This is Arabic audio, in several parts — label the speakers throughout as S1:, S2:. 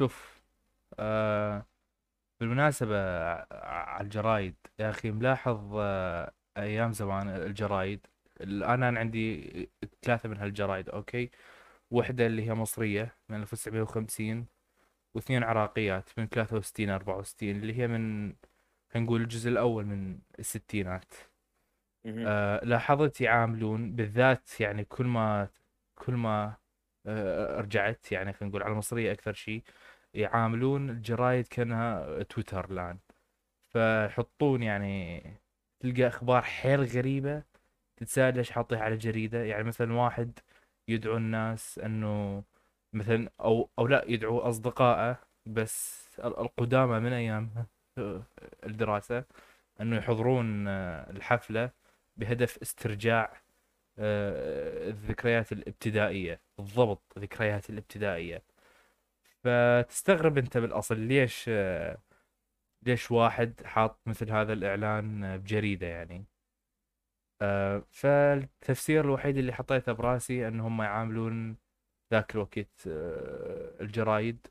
S1: شوف آه بالمناسبة على الجرايد يا أخي ملاحظ آه أيام زمان الجرايد الآن أنا عندي ثلاثة من هالجرايد أوكي واحدة اللي هي مصرية من 1950 واثنين عراقيات من 63 64 اللي هي من خلينا نقول الجزء الأول من الستينات. آه لاحظت يعاملون بالذات يعني كل ما كل ما آه رجعت يعني خلينا نقول على المصرية أكثر شيء يعاملون الجرايد كأنها تويتر الآن فيحطون يعني تلقى أخبار حيل غريبة تتساءل ليش حاطيها على جريدة. يعني مثلا واحد يدعو الناس أنه مثلا أو أو لا يدعو أصدقائه بس ال- القدامى من أيام آه، الدراسة أنه يحضرون الحفلة بهدف استرجاع آه، الذكريات الابتدائية بالضبط ذكريات الابتدائية. فتستغرب أنت بالأصل ليش ليش واحد حاط مثل هذا الإعلان آه، بجريدة يعني؟ آه، فالتفسير الوحيد اللي حطيته براسي أن هم يعاملون ذاك الوقت آه، الجرايد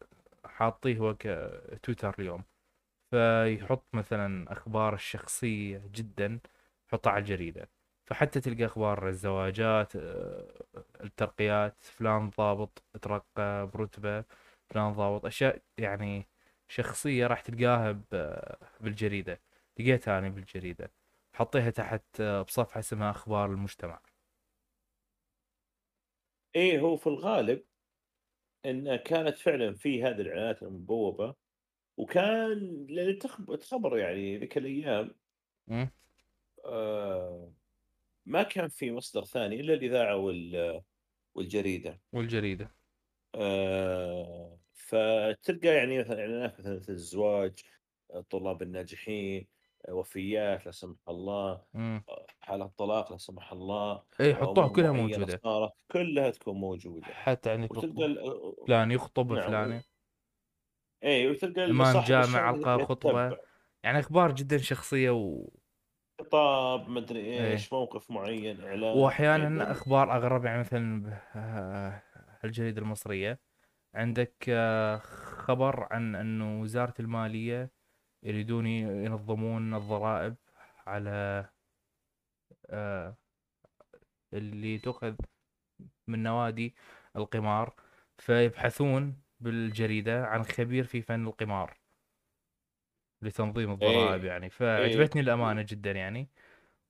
S1: حاطيه هو كتويتر اليوم. فيحط مثلا أخبار الشخصية جدا يحطها على الجريدة. فحتى تلقى أخبار الزواجات آه، الترقيات فلان ضابط ترقى برتبة. فلان ضابط أشياء يعني شخصية راح تلقاها ب- بالجريدة لقيتها أنا بالجريدة حطيها تحت آه، بصفحة اسمها أخبار المجتمع.
S2: إيه هو في الغالب إن كانت فعلا في هذه الإعلانات المبوبة وكان لأن تخبر يعني ذيك
S1: الأيام؟
S2: آه ما كان في مصدر ثاني إلا الإذاعة وال- والجريدة.
S1: والجريدة.
S2: آه فتلقى يعني مثلا إعلانات مثلا مثل الزواج الطلاب الناجحين وفيات لا سمح الله
S1: مم.
S2: حالات طلاق لا سمح الله
S1: إيه حطوها
S2: امور
S1: كلها
S2: معينه
S1: موجودة.
S2: صارت كلها تكون موجودة.
S1: حتى
S2: وتلقى ال-
S1: فلان يخطب
S2: نعم
S1: فلان
S2: إيه وتلقى صاحب
S1: جامع
S2: الشغل
S1: ألقى خطبة.
S2: يتبع.
S1: يعني أخبار جدا شخصية و...
S2: خطاب مدري
S1: إيه
S2: إيش موقف معين إعلان
S1: وأحيانا أخبار أغرب يعني مثلا الجريدة المصرية. عندك آه، خبر عن أنه وزارة المالية يريدون ينظمون الضرائب على آه، اللي تؤخذ من نوادي القمار فيبحثون بالجريدة عن خبير في فن القمار لتنظيم الضرائب
S2: إيه
S1: يعني.
S2: إيه.
S1: فعجبتني الأمانة جدا يعني.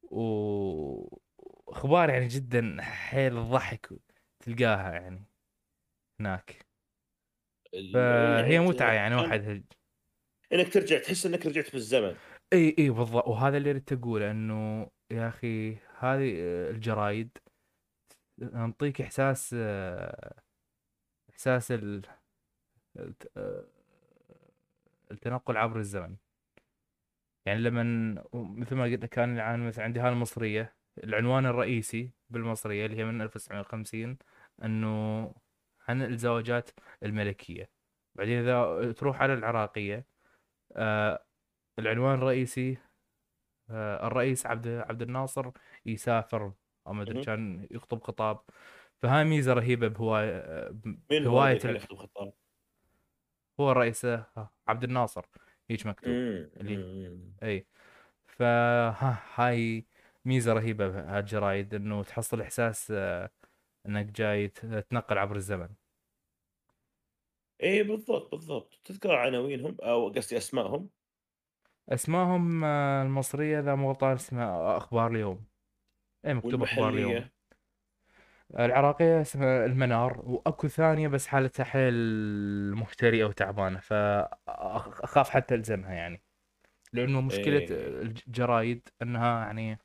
S1: وأخبار يعني جدا حيل ضحك تلقاها يعني. هناك.
S2: يعني
S1: فهي
S2: انت
S1: متعة يعني واحد.
S2: إنك ترجع تحس إنك رجعت بالزمن
S1: إي إي بالضبط. وهذا اللي ردت أقوله إنه يا أخي هذه آه، الجرايد تنطيك إحساس آه، إحساس ال- آه، التنقل عبر الزمن. يعني لما مثل ما قلت كان العن مثلا عندي هاي المصرية العنوان الرئيسي بالمصرية اللي هي من 1950 إنه عن الزواجات الملكية بعدين إذا تروح على العراقية آه العنوان الرئيسي آه الرئيس عبد عبد الناصر يسافر أو ما
S2: أدري.
S1: كان يخطب خطاب فهاي ميزة رهيبة بهواية آه،
S2: مين هو
S1: بهواية
S2: اللي كان
S1: ال...
S2: يخطب خطاب؟
S1: هو الرئيس عبد الناصر هيك مكتوب اللي. إي فها هاي ميزة رهيبة بهالجرايد إنه تحصل إحساس آه، إنك جاي تنقل عبر الزمن.
S2: إيه بالضبط بالضبط. تذكر عناوينهم أو قصدي أسمائهم؟
S1: أسمائهم آه، المصرية اذا مو غلطان اسمها أخبار اليوم. اي مكتوب أخبار اليوم. العراقية اسمها المنار وأكو ثانية بس حالتها حيل مهترئة وتعبانة فأخاف حتى ألزمها يعني. لأنه مشكلة
S2: إيه.
S1: الجرايد إنها يعني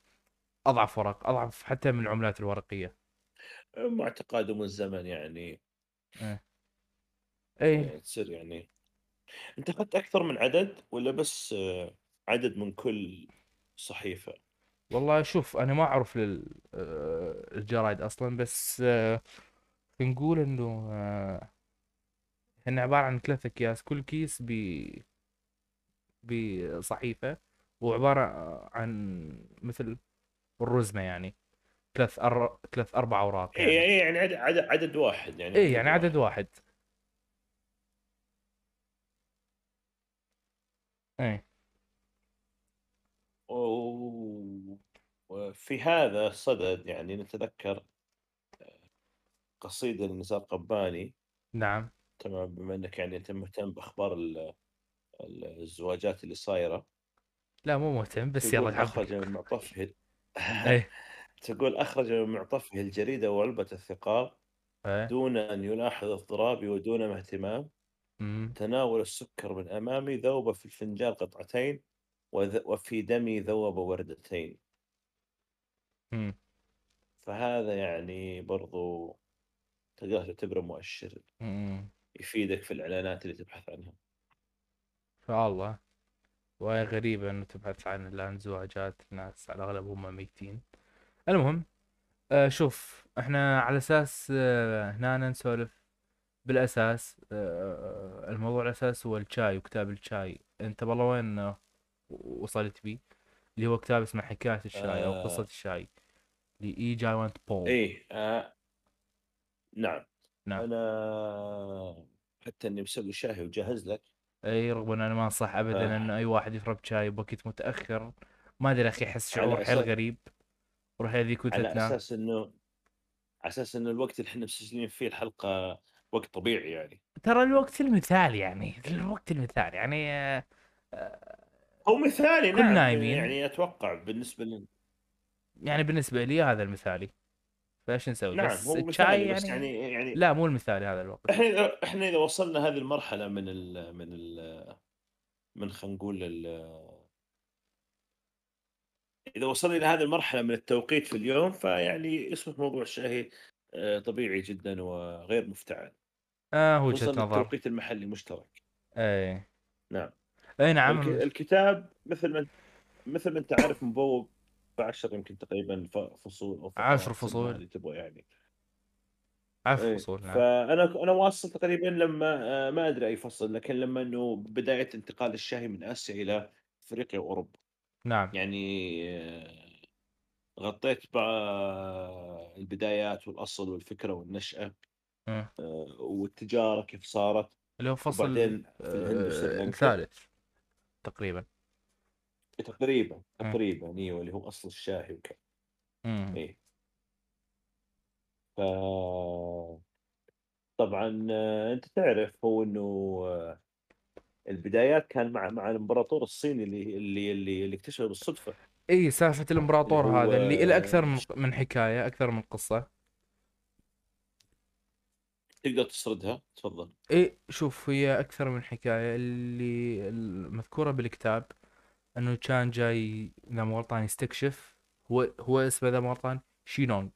S1: أضعف ورق أضعف حتى من العملات الورقية.
S2: مع تقادم الزمن يعني.
S1: إيه.
S2: يعني تصير يعني. أنت أخذت أكثر من عدد ولا بس آه، عدد من كل صحيفة؟
S1: والله شوف أنا ما أعرف لل- آه، الجرايد أصلا بس آه، نقول إنه آه، هن عبارة عن ثلاثة اكياس كل كيس ب بصحيفة وعبارة عن مثل الرزمة يعني. ثلاث أر... ثلاث أربع أوراق
S2: إيه
S1: يعني
S2: يعني. عدد عدد, عدد واحد يعني. عدد
S1: يعني عدد
S2: واحد.
S1: اي
S2: وفي هذا الصدد يعني نتذكر قصيدة لنزار قباني.
S1: نعم.
S2: تمام بما إنك يعني أنت مهتم بأخبار ال- ال- الزواجات اللي صايرة.
S1: لا مو مهتم بس يلا حبك
S2: من معطفه
S1: اي
S2: تقول أخرج من معطفه الجريدة وعلبه الثقاب
S1: اي
S2: دون أن يلاحظ اضطرابي ودون ما اهتمام. تناول السكر من أمامي ذوب في الفنجان قطعتين وذ- وفي دمي ذوب وردتين. فهذا يعني برضو تقدر تعتبره مؤشر. يفيدك في الإعلانات اللي تبحث عنها.
S1: فالله وهي غريبة إنه تبحث عن الان زواجات ناس على الأغلب هم ميتين. المهم آه شوف إحنا على أساس آه هنا نسولف بالأساس آه الموضوع الاساس هو الشاي وكتاب الشاي. أنت والله وين آه، وصلت بي؟ اللي هو كتاب اسمه حكاية الشاي أو قصة
S2: آه
S1: الشاي لإي جاي وانت بول.
S2: إيه آه نعم.
S1: نعم.
S2: أنا حتى إني مسوي شاهي وجاهز لك.
S1: إي رغم إن أنا ما أنصح ابدا
S2: آه.
S1: انه أي واحد يشرب شاي بوقت متأخر. ما أدري أخي أحس شعور حيل غريب. روح وانت
S2: على أساس إنه على أساس إنه الوقت اللي إحنا مسجلين فيه الحلقة وقت طبيعي يعني.
S1: ترى الوقت المثالي يعني الوقت المثالي يعني آه، آه،
S2: هو مثالي نعم
S1: نايمين.
S2: يعني أتوقع بالنسبة لنا.
S1: يعني بالنسبة لي هذا المثالي فإيش نسوي؟
S2: نعم
S1: بس
S2: هو مثالي بس
S1: يعني
S2: يعني يعني
S1: لا مو المثالي هذا الوقت.
S2: إحنا إحنا إذا وصلنا هذه المرحلة من ال من ال من خلينا نقول ال- إذا وصلنا إلى هذه المرحلة من التوقيت في اليوم فيعني يصبح موضوع الشاهي آه، طبيعي جدا وغير مفتعل. آه
S1: وجهة نظر.
S2: التوقيت المحلي مشترك.
S1: اي
S2: نعم.
S1: اي نعم.
S2: الكتاب مثل ما مثل ما أنت عارف مبوب بعشر يمكن تقريبا فصول أو
S1: عشر
S2: فقرات سمها
S1: فصول
S2: اللي تبغى يعني.
S1: عشر
S2: إيه
S1: فصول نعم.
S2: فأنا أنا واصل تقريبا لما آه، ما أدري أي فصل لكن لما إنه بداية انتقال الشاهي من آسيا إلى أفريقيا وأوروبا.
S1: نعم
S2: يعني غطيت بقى البدايات والأصل والفكرة والنشأة
S1: آه.
S2: والتجارة كيف صارت
S1: اللي هو فصل آه، الثالث تقريبا
S2: تقريبا. تقريبا إيوه اللي هو أصل الشاهي وكذا. إيه ف طبعا آه، أنت تعرف هو إنه آه، البدايات كان مع مع الإمبراطور الصيني اللي اللي اللي, اللي اكتشفه
S1: بالصدفة. إي
S2: اللي الإمبراطور
S1: هذا اللي له أكثر من من حكاية أكثر من قصة.
S2: تقدر تسردها؟ تفضل.
S1: إي شوف هي أكثر من حكاية. اللي المذكورة بالكتاب إنه كان جاي اذا مو غلطان يستكشف هو هو اسمه اذا مو غلطان شينونغ.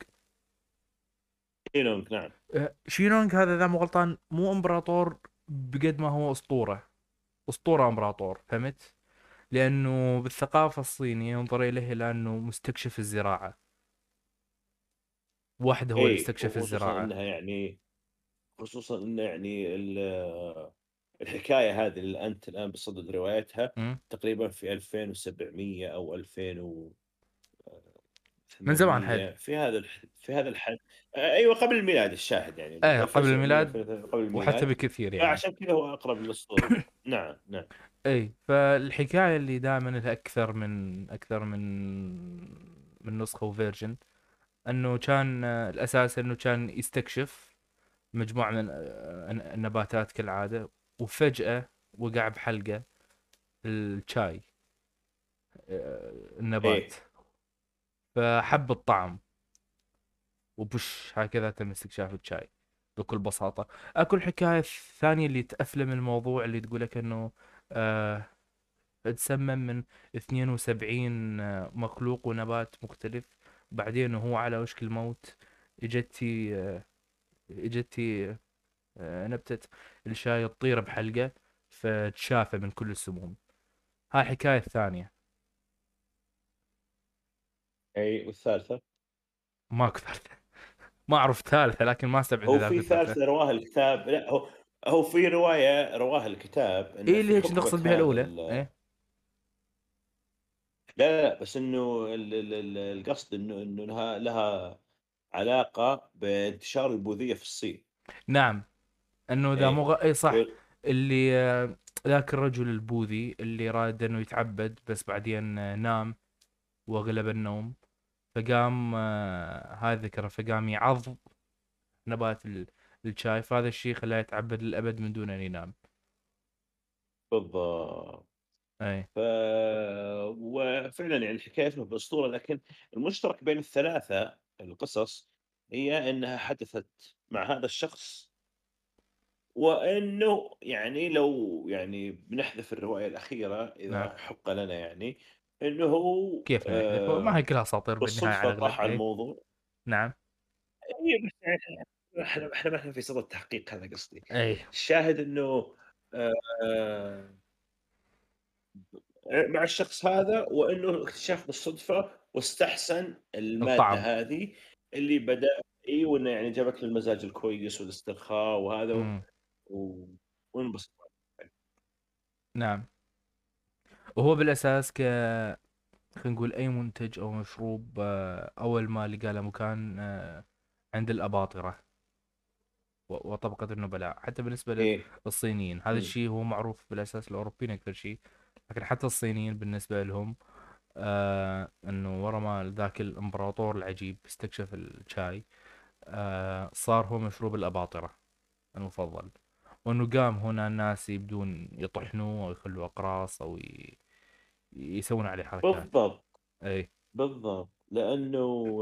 S2: شينونغ نعم.
S1: أه، شينونغ هذا اذا مو غلطان مو إمبراطور بقد ما هو أسطورة. أسطورة امبراطور فهمت؟ لأنه بالثقافة الصينية ينظر إليه لأنه مستكشف الزراعة. وحده هو اللي
S2: اي
S1: استكشف الزراعة.
S2: إنها يعني خصوصا انه يعني ال- الحكاية هذه اللي أنت الآن بصدد روايتها. تقريبا في 2700 أو 2800
S1: من زمان حيل
S2: في هذا الح... في هذا الحد أيوه قبل الميلاد الشاهد يعني.
S1: إيه قبل
S2: 2700
S1: الميلاد
S2: قبل
S1: وحتى
S2: الميلاد
S1: بكثير يعني.
S2: فعشان كذا هو أقرب للاسطوره نعم نعم.
S1: إي فالحكاية اللي دائما لها أكثر من أكثر من من نسخة وفيرجن إنه كان الأساس إنه كان يستكشف مجموعة من آه، النباتات كالعادة وفجأة وقع بحلقة الشاي آه، النبات.
S2: إيه
S1: فحب الطعم وبش هكذا تم استكشاف الشاي. بكل بساطة. أكو الحكاية الثانية اللي تأفلم الموضوع اللي تقول لك إنه آه تسمم من 72 آه، مخلوق ونبات مختلف. بعدين وهو على وشك الموت. إجتي آه إجتي آه نبتة الشاي تطير بحلقة فتشافى من كل السموم. هاي الحكاية الثانية
S2: أي والثالثة؟
S1: ماكو ثالثة. ما أعرف ثالثة لكن ما استبعد
S2: هو في
S1: ثالثة
S2: رواها الكتاب لا هو هو في رواية رواها الكتاب
S1: إيه اللي هيك نقصد بها الأولى.
S2: ال...
S1: إيه.
S2: لا لا بس إنه ال- ال- ال- القصد إنه إنه لها لها علاقة بانتشار البوذية في الصين.
S1: نعم. إنه إذا
S2: إيه.
S1: مو غ... اي صح.
S2: وال-
S1: اللي آه، ذاك الرجل البوذي اللي راد إنه يتعبد بس بعدين آه، نام وأغلب النوم. فقام آه، هذا ذكره فقام يعض نبات ال- الشاي فهذا الشيء خلاه يتعبد للأبد من دون أن ينام.
S2: بالضبط.
S1: أي.
S2: ف... وفعلا يعني الحكاية اسمها بأسطورة لكن المشترك بين الثلاثة القصص هي إنها حدثت مع هذا الشخص وإنه يعني لو يعني بنحذف الرواية الأخيرة إذا
S1: نعم.
S2: حق لنا يعني إنه هو
S1: كيف نحذف ما
S2: آه
S1: هي كلها أساطير بالنهاية على
S2: طاح على
S1: اي
S2: الموضوع.
S1: نعم.
S2: هي بس إحنا إحنا ما إحنا في صدد التحقيق هذا قصدي.
S1: اي
S2: الشاهد إنه آه مع الشخص هذا وإنه اكتشاف بالصدفه واستحسن المادة
S1: الطعم.
S2: هذه اللي بدأ اي وإنه يعني جابت له المزاج الكويس والاسترخاء وهذا و... و... وانبسط.
S1: نعم. وهو بالأساس ك خلينا نقول أي منتج أو مشروب آه، أول ما لقى له مكان آه، عند الأباطرة وطبقة النبلاء حتى بالنسبة
S2: إيه.
S1: للصينيين. هذا
S2: مم.
S1: الشيء هو معروف بالأساس الأوروبيين أكثر شيء لكن حتى الصينيين بالنسبة لهم آه إنه ورا ما ذاك الإمبراطور العجيب استكشف الشاي آه صار هو مشروب الأباطرة المفضل. وإنه قام هنا الناس يبدون يطحنوه أو يخلوه اقراص أو ي... يسوون عليه حركات.
S2: بالضبط.
S1: اي
S2: بالضبط. لأنه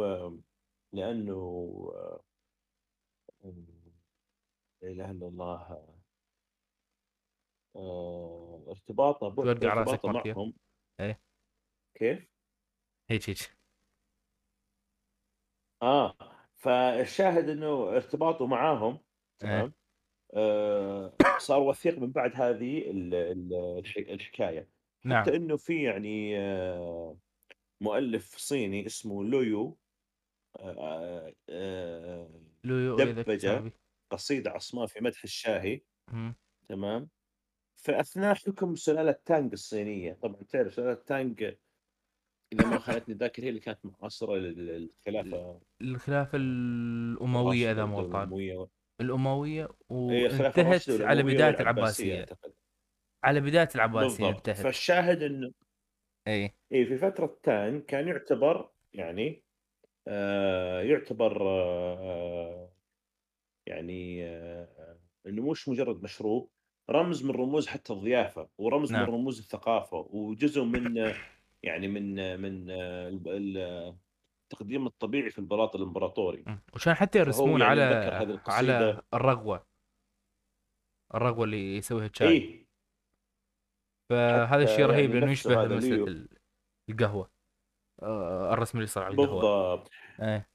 S2: لأنه لا إله إلا الله. آه، ارتباطه
S1: توقع رأسك
S2: معهم.
S1: اي
S2: كيف؟
S1: هيك هيك
S2: آه فالشاهد إنه ارتباطه معاهم
S1: اي
S2: تمام؟ آه صار وثيق من بعد هذه ال- ال- الح- الحكاية.
S1: نعم.
S2: حتى إنه في يعني آه مؤلف صيني اسمه لويو آه آه
S1: لويو اي ذاك
S2: دبج
S1: الصحابي
S2: قصيده عصماء في مدح الشاهي.
S1: مم.
S2: تمام. في اثناء حكم سلالة تانغ الصينية طبعا تعرف سلالة تانغ اذا ما خانتني الذاكره هي اللي كانت معاصره لل- للخلافة.
S1: غلطان
S2: الأموية
S1: الأموية
S2: هي الخلافه الراشده
S1: وانتهت على
S2: والامويه
S1: بداية
S2: والعباسية
S1: العباسية. على بداية العباسية
S2: بالضبط.
S1: انتهت.
S2: فالشاهد إنه
S1: إي.
S2: إيه في فترة تان كان يعتبر يعني آه يعتبر آه يعني آه إنه مش مجرد مشروب رمز من رموز حتى الضيافة ورمز من
S1: نعم.
S2: رموز الثقافة وجزء من آه، يعني من آه، من آه، التقديم الطبيعي في البلاط
S1: الإمبراطوري. وكان حتى يرسمون
S2: يعني
S1: على على
S2: القصيدة.
S1: الرغوة. الرغوة اللي يسويها الشاي
S2: إي.
S1: فهذا الشيء رهيب
S2: يعني
S1: لأنه
S2: نفسه
S1: يشبه
S2: هذا
S1: مسألة
S2: ليو
S1: ال- القهوة. آه، الرسم اللي يصير على القهوة.
S2: بالضبط.
S1: إيه.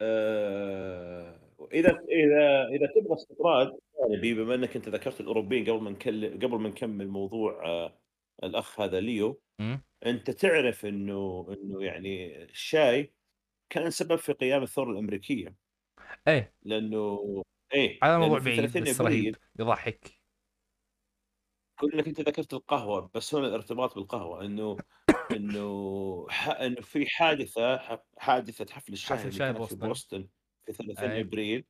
S2: آه، إذا إذا إذا تبغى استطراد جانبي بما إنك أنت ذكرت الأوروبيين قبل ما نكلم قبل ما نكمل موضوع آه، الأخ هذا ليو. أنت تعرف إنه إنه يعني الشاي كان سبب في قيام الثورة الأمريكية.
S1: إيه.
S2: لأنه إيه
S1: هذا
S2: لأنه
S1: موضوع بعيد
S2: 30
S1: بس رهيب
S2: ابريل
S1: يضحك
S2: كونك أنت ذكرت القهوة بس هنا الارتباط بالقهوة إنه إنه ح... إنه في حادثة ح- حادثة حفل الشاي
S1: حفل
S2: اللي
S1: شاي
S2: كانت في
S1: بوسطن
S2: في 30
S1: إيه
S2: ابريل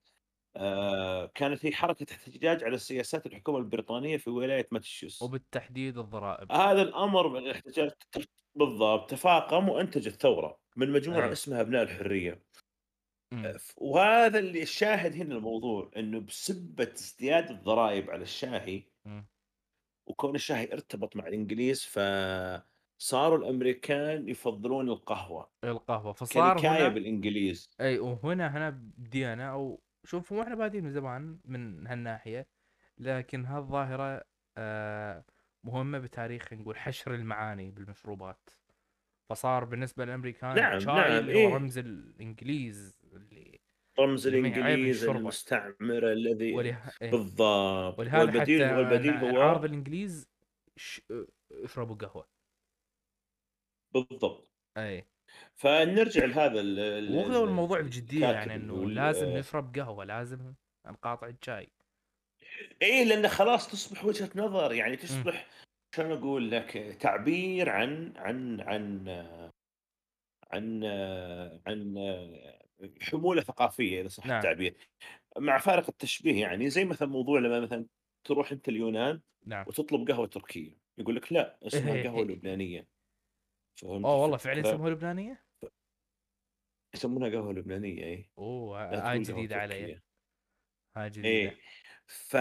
S2: آه كانت هي حركة احتجاج على سياسات الحكومة البريطانية في ولاية ماتشوس
S1: وبالتحديد الضرائب.
S2: هذا الأمر من الاحتجاج بالضبط تفاقم وانتج الثوره من مجموعة
S1: إيه
S2: اسمها أبناء الحرية.
S1: مم.
S2: وهذا اللي الشاهد هنا الموضوع إنه بسبة ازدياد الضرائب على الشاهي
S1: مم.
S2: وكون الشاهي ارتبط مع الإنجليز فصاروا الأمريكان يفضلون القهوة.
S1: القهوة. فصار
S2: كنكاية
S1: هنا
S2: بالإنجليز.
S1: أي وهنا هنا بدينا أو شوف هو إحنا بادين من زمان من هالناحية لكن هالظاهرة آه مهمة بتاريخ نقول حشر المعاني بالمشروبات. فصار بالنسبة للأمريكان
S2: نعم
S1: الشاي
S2: نعم
S1: اللي هو
S2: إيه.
S1: رمز الإنجليز اللي
S2: رمز
S1: اللي ما يعيب
S2: الانجليز
S1: الشرطة.
S2: المستعمرة الذي
S1: وله... إيه.
S2: بالضبط.
S1: ولهذا حتى
S2: والبديل والبديل
S1: ن- نعارض
S2: هو
S1: الإنجليز ش... اشربوا قهوة
S2: بالضبط.
S1: أي.
S2: فنرجع لهذا ال-
S1: واخذوا
S2: ال-
S1: الموضوع بجدية يعني
S2: إنه
S1: لازم نشرب قهوة لازم نقاطع الشاي.
S2: إيه لأن خلاص تصبح وجهة نظر. يعني. تصبح شلون أقول لك تعبير عن عن عن عن عن حمولة ثقافية إذا صح
S1: نعم
S2: التعبير مع فارق التشبيه يعني زي مثلا موضوع لما مثلا تروح أنت اليونان
S1: نعم
S2: وتطلب قهوة تركية، يقول لك لأ اسمها قهوة
S1: إيه.
S2: لبنانية، فهمت
S1: أوه والله فعلا؟ يسموها لبنانية
S2: يسمونها قهوة لبنانية إيه،
S1: أوه
S2: لا
S1: هاي
S2: تقول قهوة
S1: جديده علي. هاي جديدة
S2: إيه، ف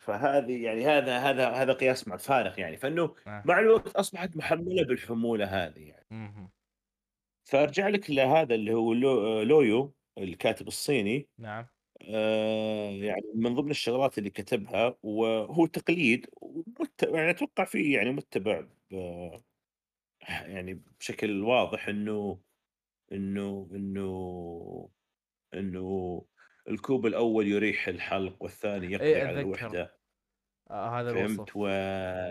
S2: فهذه يعني هذا هذا هذا قياس مع الفارق يعني، فإنه
S1: آه.
S2: مع الوقت أصبحت محمّلة بالحمولة هذه يعني.
S1: مهم.
S2: فأرجع لك لهذا اللي هو لو لويو الكاتب الصيني.
S1: نعم.
S2: آآ، يعني من ضمن الشغلات اللي كتبها وهو تقليد ومت يعني أتوقع فيه يعني مُتّبع ب يعني بشكل واضح إنه إنه إنه إنه الكوب الأول يريح الحلق والثاني يقضي
S1: إيه
S2: على الوحدة،
S1: آه هذا
S2: فهمت؟ و
S1: الوصف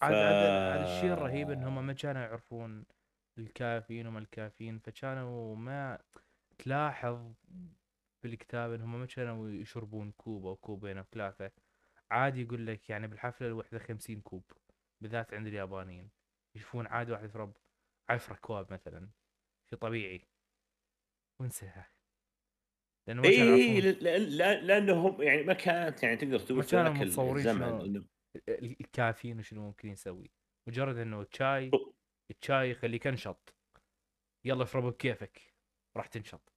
S2: ف
S1: عاد عاد عاد الشيء الرهيب انهم ما كانوا يعرفون الكافيين وما الكافيين فكانوا ما تلاحظ بالكتاب إنهم ما كانوا يشربون كوب أو كوبين أو ثلاثة عادي يقول لك يعني بالحفلة الواحدة خمسين كوب بالذات عند اليابانيين. يشوفون عادي واحد يشرب عشرة اكواب مثلا. شيء طبيعي. وانساها لأنه ما
S2: إي،
S1: كانوا
S2: إي،
S1: يعرفون
S2: ل لأن لأن لأنهم يعني ما كانت يعني تقدر تقول في
S1: كانوا متصورين
S2: الزمن
S1: الكافيين وشنو ممكن يسوي. مجرد إنه الشاي الشاي يخليك أنشط. يلا اشربه بكيفك. راح تنشط.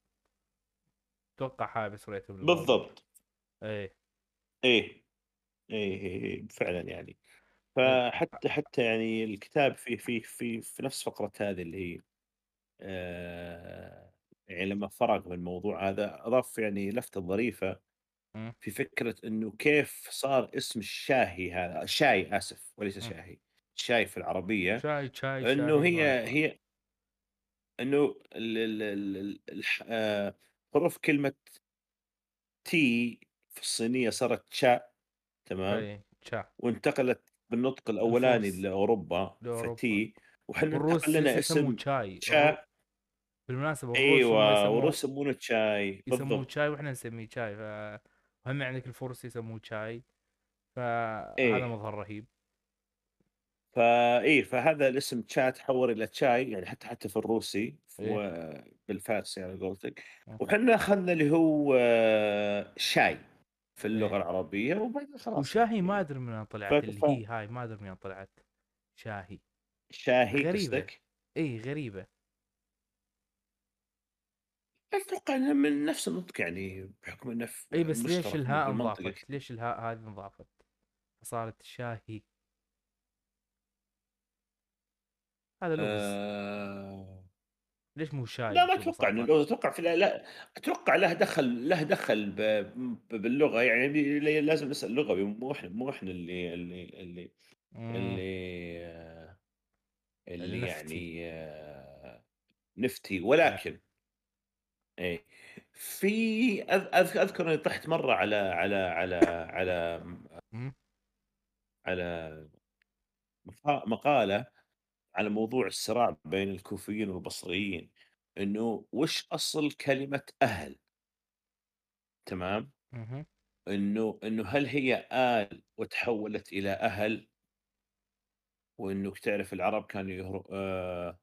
S1: أتوقع هاي بس ريتهم الموضوع
S2: بالضبط.
S1: إيه.
S2: إيه، إيه، إيه، إيه، فعلًا يعني.
S1: ال-
S2: فحتى حتى يعني الكتاب في في في في نفس فقرة هذه اللي هي آآ، يعني لمّا فرغ من الموضوع هذا أضاف يعني لفتة ظريفة
S1: مم،
S2: في فكرة إنه كيف صار اسم الشاهي هذا الشاي آسف وليس. شاهي، الشاي في العربية
S1: شاي شاي شاهي
S2: هي. هي إنه ال ال ال ال الح آآ، حروف كلمة T في الصينية صارت شا تمام؟
S1: شا
S2: وانتقلت بالنطق لأوروبا لأوروبا.
S1: والروس يس-
S2: لنا اسم
S1: شاي الرو...
S2: شا
S1: بالمناسبة الروس هم
S2: أيوه
S1: يسموه
S2: والروس يسمونه شاي
S1: يسموه شاي وإحنا نسميه شاي ف وهم عندك الفرس يسموه شاي فهذا
S2: إيه.
S1: مظهر رهيب.
S2: فإيه فهذا الاسم تشا تحول إلى تشاي يعني حتى حتى في الروسي
S1: إيه.
S2: وبالفارسي على قولتك. وحنا أخذنا اللي هو شاي في اللغة
S1: إيه.
S2: العربية وبعدين خلاص.
S1: وشاهي ما أدري من وين. طلعت. اللي هي هاي ما أدري من وين طلعت. شاهي.
S2: شاهي
S1: غريبة.
S2: قصدك؟
S1: اي غريبة.
S2: أتوقع إنه من نفس النطق يعني بحكم في-
S1: اي بس ليش الهاء انضافت؟ ليش الهاء هذه انضافت؟ صارت شاهي. هذا لغز
S2: آه...
S1: ليش مو شاي
S2: لا ما إنه
S1: بساطة
S2: لو أتوقع في لا, لا أتوقع له دخل له دخل ب... ب- باللغة يعني لازم نسأل لغوي مو إحنا مو إحنا اللي اللي اللي
S1: مم.
S2: اللي آه،
S1: اللي
S2: اللي
S1: نفتي.
S2: يعني آه، نفتي.
S1: إيه
S2: ولكن إيه في أذ- أذ- أذكر إني طحت مرة على على على على. على مقا- مقالة على موضوع الصراع بين الكوفيين والبصريين إنه وش أصل كلمة أهل تمام؟
S1: مهم.
S2: إنه إنه هل هي آل وتحولت إلى أهل وإنك تعرف العرب كانوا يهر... آه...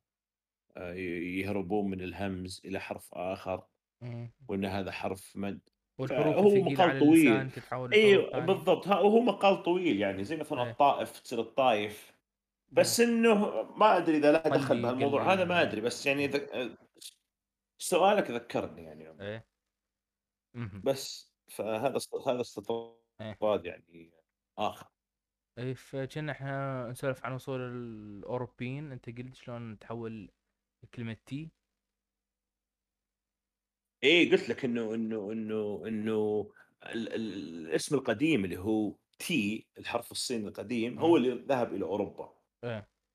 S2: آه، يهربون من الهمز إلى حرف آخر
S1: مم.
S2: وإن هذا حرف مد
S1: والحروف على
S2: مقال طويل
S1: تتحول لحروف
S2: اي
S1: ثانية
S2: بالضبط وهو مقال طويل يعني زي مثلا
S1: إيه
S2: الطائف تصير الطايف
S1: مم.
S2: بس إنه ما أدري إذا له دخل بهالموضوع. هذا ما أدري. بس يعني. ذك... سؤالك ذكرني يعني.
S1: إيه.
S2: بس فهذا. هذا
S1: إيه.
S2: استطراد يعني آخر.
S1: إيه فكنا إحنا نسولف عن وصول الأوروبيين. أنت قلت شلون تحول كلمة تي
S2: إيه قلت لك انه انه انه إنه ال... ال... الاسم القديم اللي هو تي الحرف الصيني القديم هو. اللي ذهب إلى
S1: أوروبا.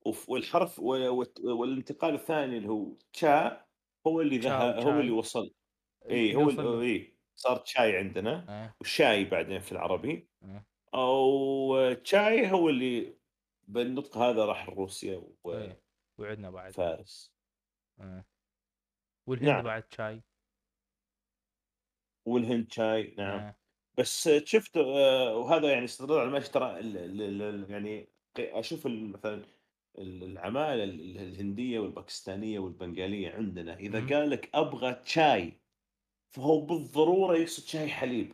S2: وف- والحرف و- والانتقال الثاني اللي هو تشا هو اللي ذهب هو اللي
S1: تشاي
S2: وصل اي هو ال-
S1: له
S2: اي صار شاي عندنا.
S1: إيه.
S2: والشاي بعدين في العربي. أو تشاي هو اللي بالنطق هذا راح روسيا
S1: إيه وعندنا بعد.
S2: وفارس
S1: إيه. والهند
S2: نعم.
S1: بعد شاي
S2: والهند شاي نعم.
S1: إيه.
S2: بس شفت آه، وهذا يعني استطراد على المشي ترى يعني أشوف مثلا ال- العمالة ال- الهندية والباكستانية والبنغالية عندنا
S1: مم.
S2: قال لك أبغى شاي فهو بالضرورة يقصد شاي حليب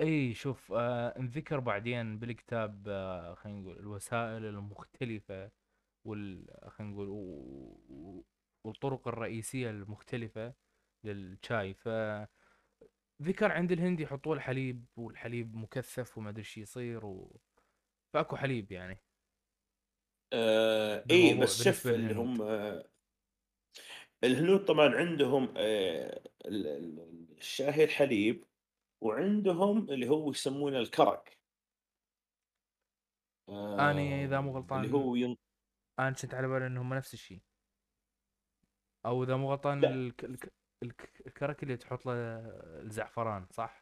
S1: إي شوف آه انذكر بعدين بالكتاب آه خلينا نقول الوسائل المختلفة وال خلينا نقول والطرق الرئيسية المختلفة للشاي فذكر عند الهند يحطوا الحليب والحليب مكثف وما أدري إيش يصير و... فاكو حليب يعني.
S2: آه إي
S1: بالموضوع
S2: بس
S1: بالنسبة
S2: اللي هم آه الهنود طبعا عندهم آه ال- ال- الشاهي الحليب وعندهم اللي هو يسمونه الكرك.
S1: اني إذا
S2: آه
S1: مو
S2: اللي
S1: غلطان
S2: هو ين...
S1: أنا كنت على بالي انهم نفس الشيء أو إذا مو غلطان. الك... الك... الكرك اللي تحط له الزعفران صح؟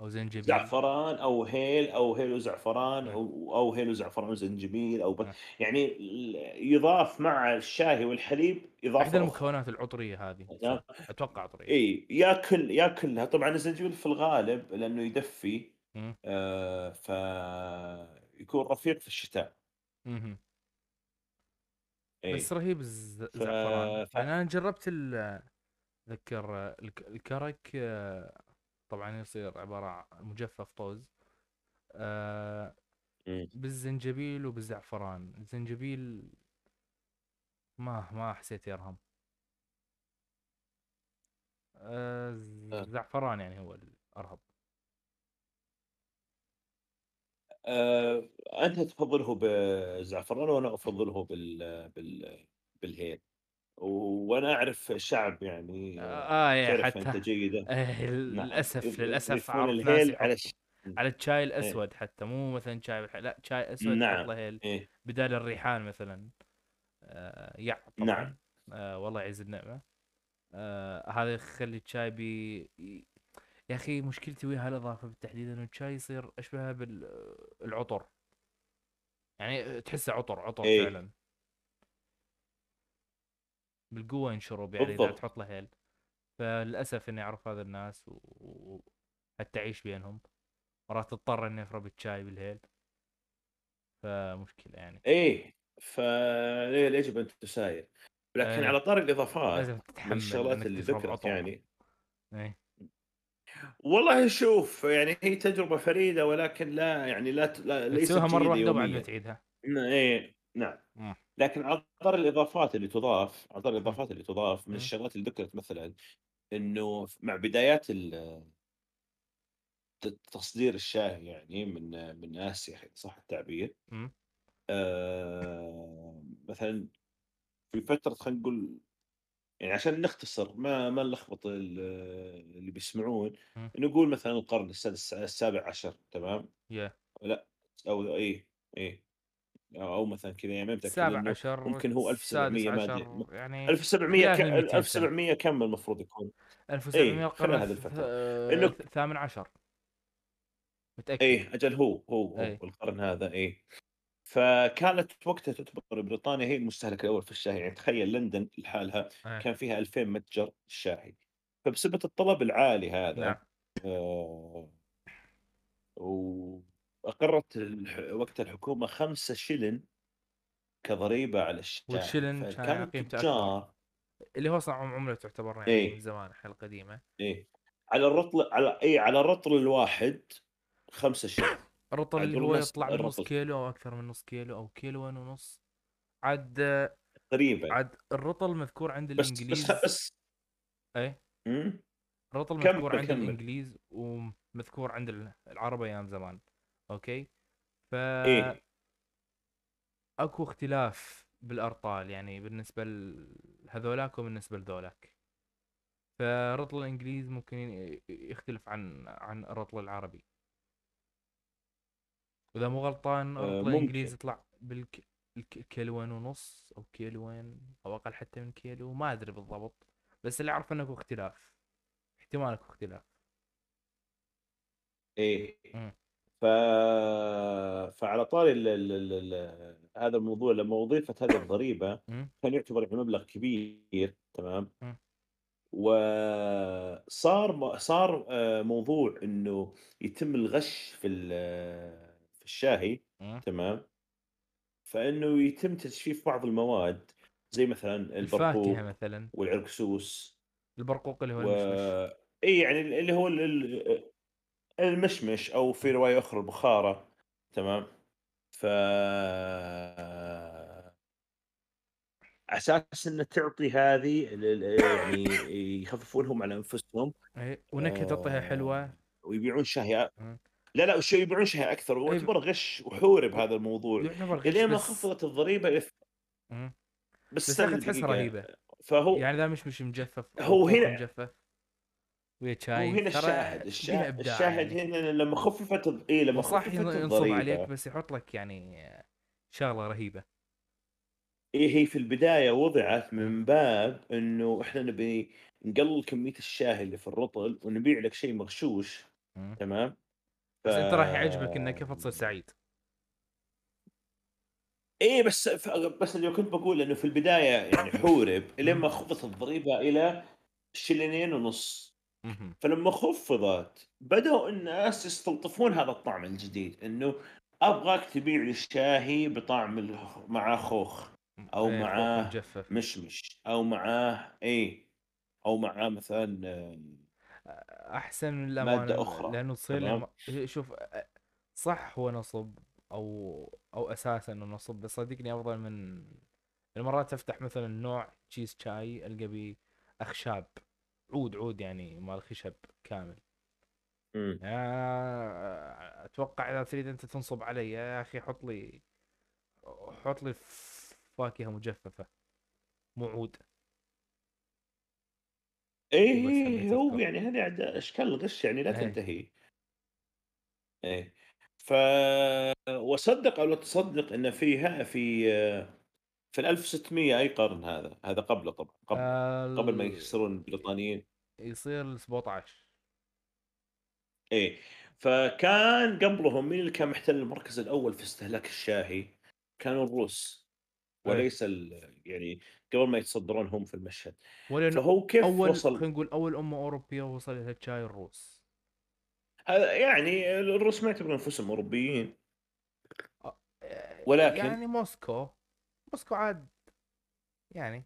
S1: أو زنجبيل
S2: زعفران أو هيل أو هيل وزعفران
S1: آه.
S2: أو أو هيل وزعفران وزنجبيل أو ب...
S1: آه.
S2: يعني يضاف مع الشاي والحليب إضافة أخرى
S1: المكونات العطرية هذه صح أتوقع عطرية
S2: إي ياكل ياكلها طبعا الزنجبيل في الغالب لأنه يدفي. آه ف يكون رفيق في الشتاء
S1: مهم.
S2: إي
S1: بس رهيب. الزعفران
S2: ف...
S1: يعني أنا جربت ال... اتذكر الك- الكرك آه، طبعا يصير عبارة عن مجفف طوز آه،
S2: مم.
S1: بالزنجبيل وبالزعفران الزنجبيل ما ما حسيت يرهم آه،
S2: آه.
S1: الزعفران يعني هو الأرهب
S2: آه، أنت تفضله بالزعفران وأنا أفضله بال... بال... بالهيل وأنا أعرف شعب يعني
S1: آه آه، يا
S2: تعرف أنت
S1: حتى
S2: جيده
S1: آه،
S2: نعم.
S1: للأسف للأسف
S2: الهيل على الش...
S1: على الشاي
S2: إيه.
S1: الاسود حتى مو مثلا شاي بالح... لا شاي أسود
S2: نعم.
S1: هيل
S2: إيه.
S1: بدال الريحان مثلا. آه يع طبعا.
S2: نعم.
S1: آه والله يعز النعمة. آه هذا يخلي الشاي بي يا أخي مشكلتي ويا هالإضافة بالتحديد إنه الشاي يصير أشبه بالعطر يعني تحسه عطر عطر
S2: إيه.
S1: فعلا. بالقوة ينشرب يعني اذا تحط له هيل. فللأسف إني أعرف هذا الناس و... و- حتى أعيش بينهم. مرات تضطر إني اشرب الشاي بالهيل. فمشكلة يعني.
S2: إيه فليه يجب أن تساير؟ لكن
S1: إيه.
S2: على طار الإضافات
S1: لازم تتحمل
S2: الشغلات اللي ذكرت يعني.
S1: إيه.
S2: والله شوف يعني هي تجربة فريدة ولكن لا يعني لا, لا ليست
S1: مرة واحدة وبعد ما تعيدها.
S2: إيه. نعم
S1: مم.
S2: لكن طار الإضافات اللي تضاف
S1: مم.
S2: الإضافات اللي تضاف من. الشغلات اللي ذكرت مثلا إنه مع بدايات تصدير الشاي يعني من من آسيا صح التعبير. آه مثلا في فترة خلينا نقول يعني عشان نختصر ما ما نلخبط ال- اللي بيسمعون. نقول مثلا القرن السادس السابع عشر تمام
S1: يا
S2: لا أو إيه إيه أو مثلا كذا يعني متأكد
S1: عشر
S2: ممكن هو
S1: السادس
S2: 1700 ما
S1: أدري يعني
S2: 1700 ك...
S1: خلال ال 200 سنة.
S2: 1700 كم المفروض يكون؟
S1: 1700
S2: إيه
S1: القرن الث-
S2: الفترة.
S1: آه،
S2: إنه
S1: الثامن عشر. متأكد؟
S2: إيه أجل هو هو هو
S1: اي
S2: القرن هذا إيه. فكانت وقتها تعتبر بريطانيا هي المستهلك الأول في الشاي يعني تخيل لندن لحالها
S1: إيه.
S2: كان فيها 2000 متجر شاهي. فبسبب الطلب العالي
S1: نعم.
S2: هذا آه واقرت الح... وقتها الحكومة 5 شلن كضريبة على الشاي
S1: والشلن كان قيمته اللي هو أصلا عملة تعتبر يعني من
S2: إيه
S1: زمان الحين القديمة
S2: إيه. على الرطل على اي على الرطل الواحد 5 شلن
S1: الرطل اللي هو يطلع من نص كيلو أو أكثر من نص كيلو أو كيلوين ونص. عاد
S2: تقريبا
S1: عاد الرطل مذكور عند
S2: بس بس بس.
S1: إيه؟
S2: مم؟
S1: الرطل مذكور عند
S2: كمل.
S1: الإنجليز ومذكور عند ال- العرب أيام زمان. أوكي؟ ف
S2: إيه.
S1: أكو اختلاف بالأرطال يعني بالنسبة لهذولاك وبالنسبة لذولاك. فرطل الإنجليز ممكن يختلف عن عن الرطل العربي. واذا مو غلطان
S2: آه
S1: رطل
S2: الإنجليز
S1: يطلع بالك الك- كيلوين ونص أو كيلوين أو أقل حتى من كيلو ما أدري بالضبط. بس اللي أعرف إنه اختلاف. احتمال أكو اختلاف.
S2: إيه.
S1: مم.
S2: ف... فعلى طاري ال... ال... ال... ال... هذا الموضوع لما اضيفت هذه
S1: الضريبة.
S2: كان يعتبر مبلغ كبير تمام. وصار صار آه، موضوع إنه يتم الغش في في الشاهي. تمام فإنه يتم تجفيف بعض المواد زي مثلا البرقوق
S1: مثلا
S2: والعرقسوس
S1: البرقوق اللي هو
S2: و
S1: المشمش
S2: إي يعني اللي هو ال... ال... المشمش أو في
S1: إمم.
S2: رواية أخرى البخارة، تمام؟ ف أساس إن تعطي هذه يعني يخففون هم على أنفسهم
S1: إيه، ونكهة تعطيها
S2: آآ،
S1: حلوة.
S2: ويبيعون
S1: إمم.
S2: لا، لأ وش يبيعون
S1: أي ب
S2: ويعتبر غش وحوري بهذا الموضوع، إلين ما خفضت إلى ث
S1: إمم.
S2: بس
S1: بس تحسها رهيبة،
S2: فهو
S1: يعني ذا مشمش مجفف أو
S2: هو هنا
S1: مجفف ويا شاي
S2: هنا
S1: ترى
S2: الشاهد،
S1: فيها
S2: الشا
S1: إبداع
S2: الشاهد
S1: يعني.
S2: هنا لمّا خففت إي لمّا
S1: صح ينصب عليك بس يحط لك يعني شغلة رهيبة.
S2: إيه هي في البداية وُضعت. من باب إنه إحنا نبي نقلل كمية الشاي اللي في الرطل ونبيع لك شيء مغشوش،. تمام؟ ف
S1: بس أنت راح يعجبك إنه كيف تصير سعيد.
S2: إيه بس ف بس اللي كنت باقول إنه في البداية يعني حورب إلين
S1: إمم.
S2: ما خفضت الضريبة إلى شلينين ونص،. فلمّا خفضت بدأوا الناس يستلطفون هذا الطعم الجديد، إنه أبغاك تبيع لي الشاهي بطعم معاه خوخ أو
S1: إيه
S2: معاه
S1: مجفف.
S2: مشمش أو معاه إيه، أو معاه مثلًا
S1: أ أحسن للأمانة
S2: مادة
S1: ل
S2: أخرى،
S1: لأنه تصير شوف صح هو نصب أو أو أساسًا إنه نصب بس صدقني أفضل من يعني مرات أفتح مثلًا نوع كيس شاي ألقى بيه أخشاب، عود عود يعني مال خشب كامل.
S2: إمم.
S1: آآ، أتوقع إذا تريد أنت تنصب علي يا أخي حُط لي حُط لي ف فاكهة مجففة، مو عود. وبس حبيت
S2: إيه هو. يعني هذه عاد أشكال الغش يعني لا
S1: إيه.
S2: تنتهي. إيه، ف وصدّق أو لا تصدّق إن فيها في في ال1600 أي قرن هذا؟ هذا قبله طبعًا قبله، قبل ما
S1: ال
S2: يصيرون البريطانيين.
S1: يصير ال17.
S2: إيه، فكان قبلهم مين اللي كان محتل المركز الأول في استهلاك الشاهي؟ كانوا الروس،
S1: إيه.
S2: وليس ال يعني قبل ما يتصدرون هم في المشهد، فهو كيف
S1: أول
S2: وصل
S1: خلينا نقول أول أمة أوروبية وصل لها الشاي الروس.
S2: هذا يعني الروس ما يعتبرون أنفسهم أوروبيين.
S1: أ
S2: ولكن
S1: يعني موسكو، موسكو عاد يعني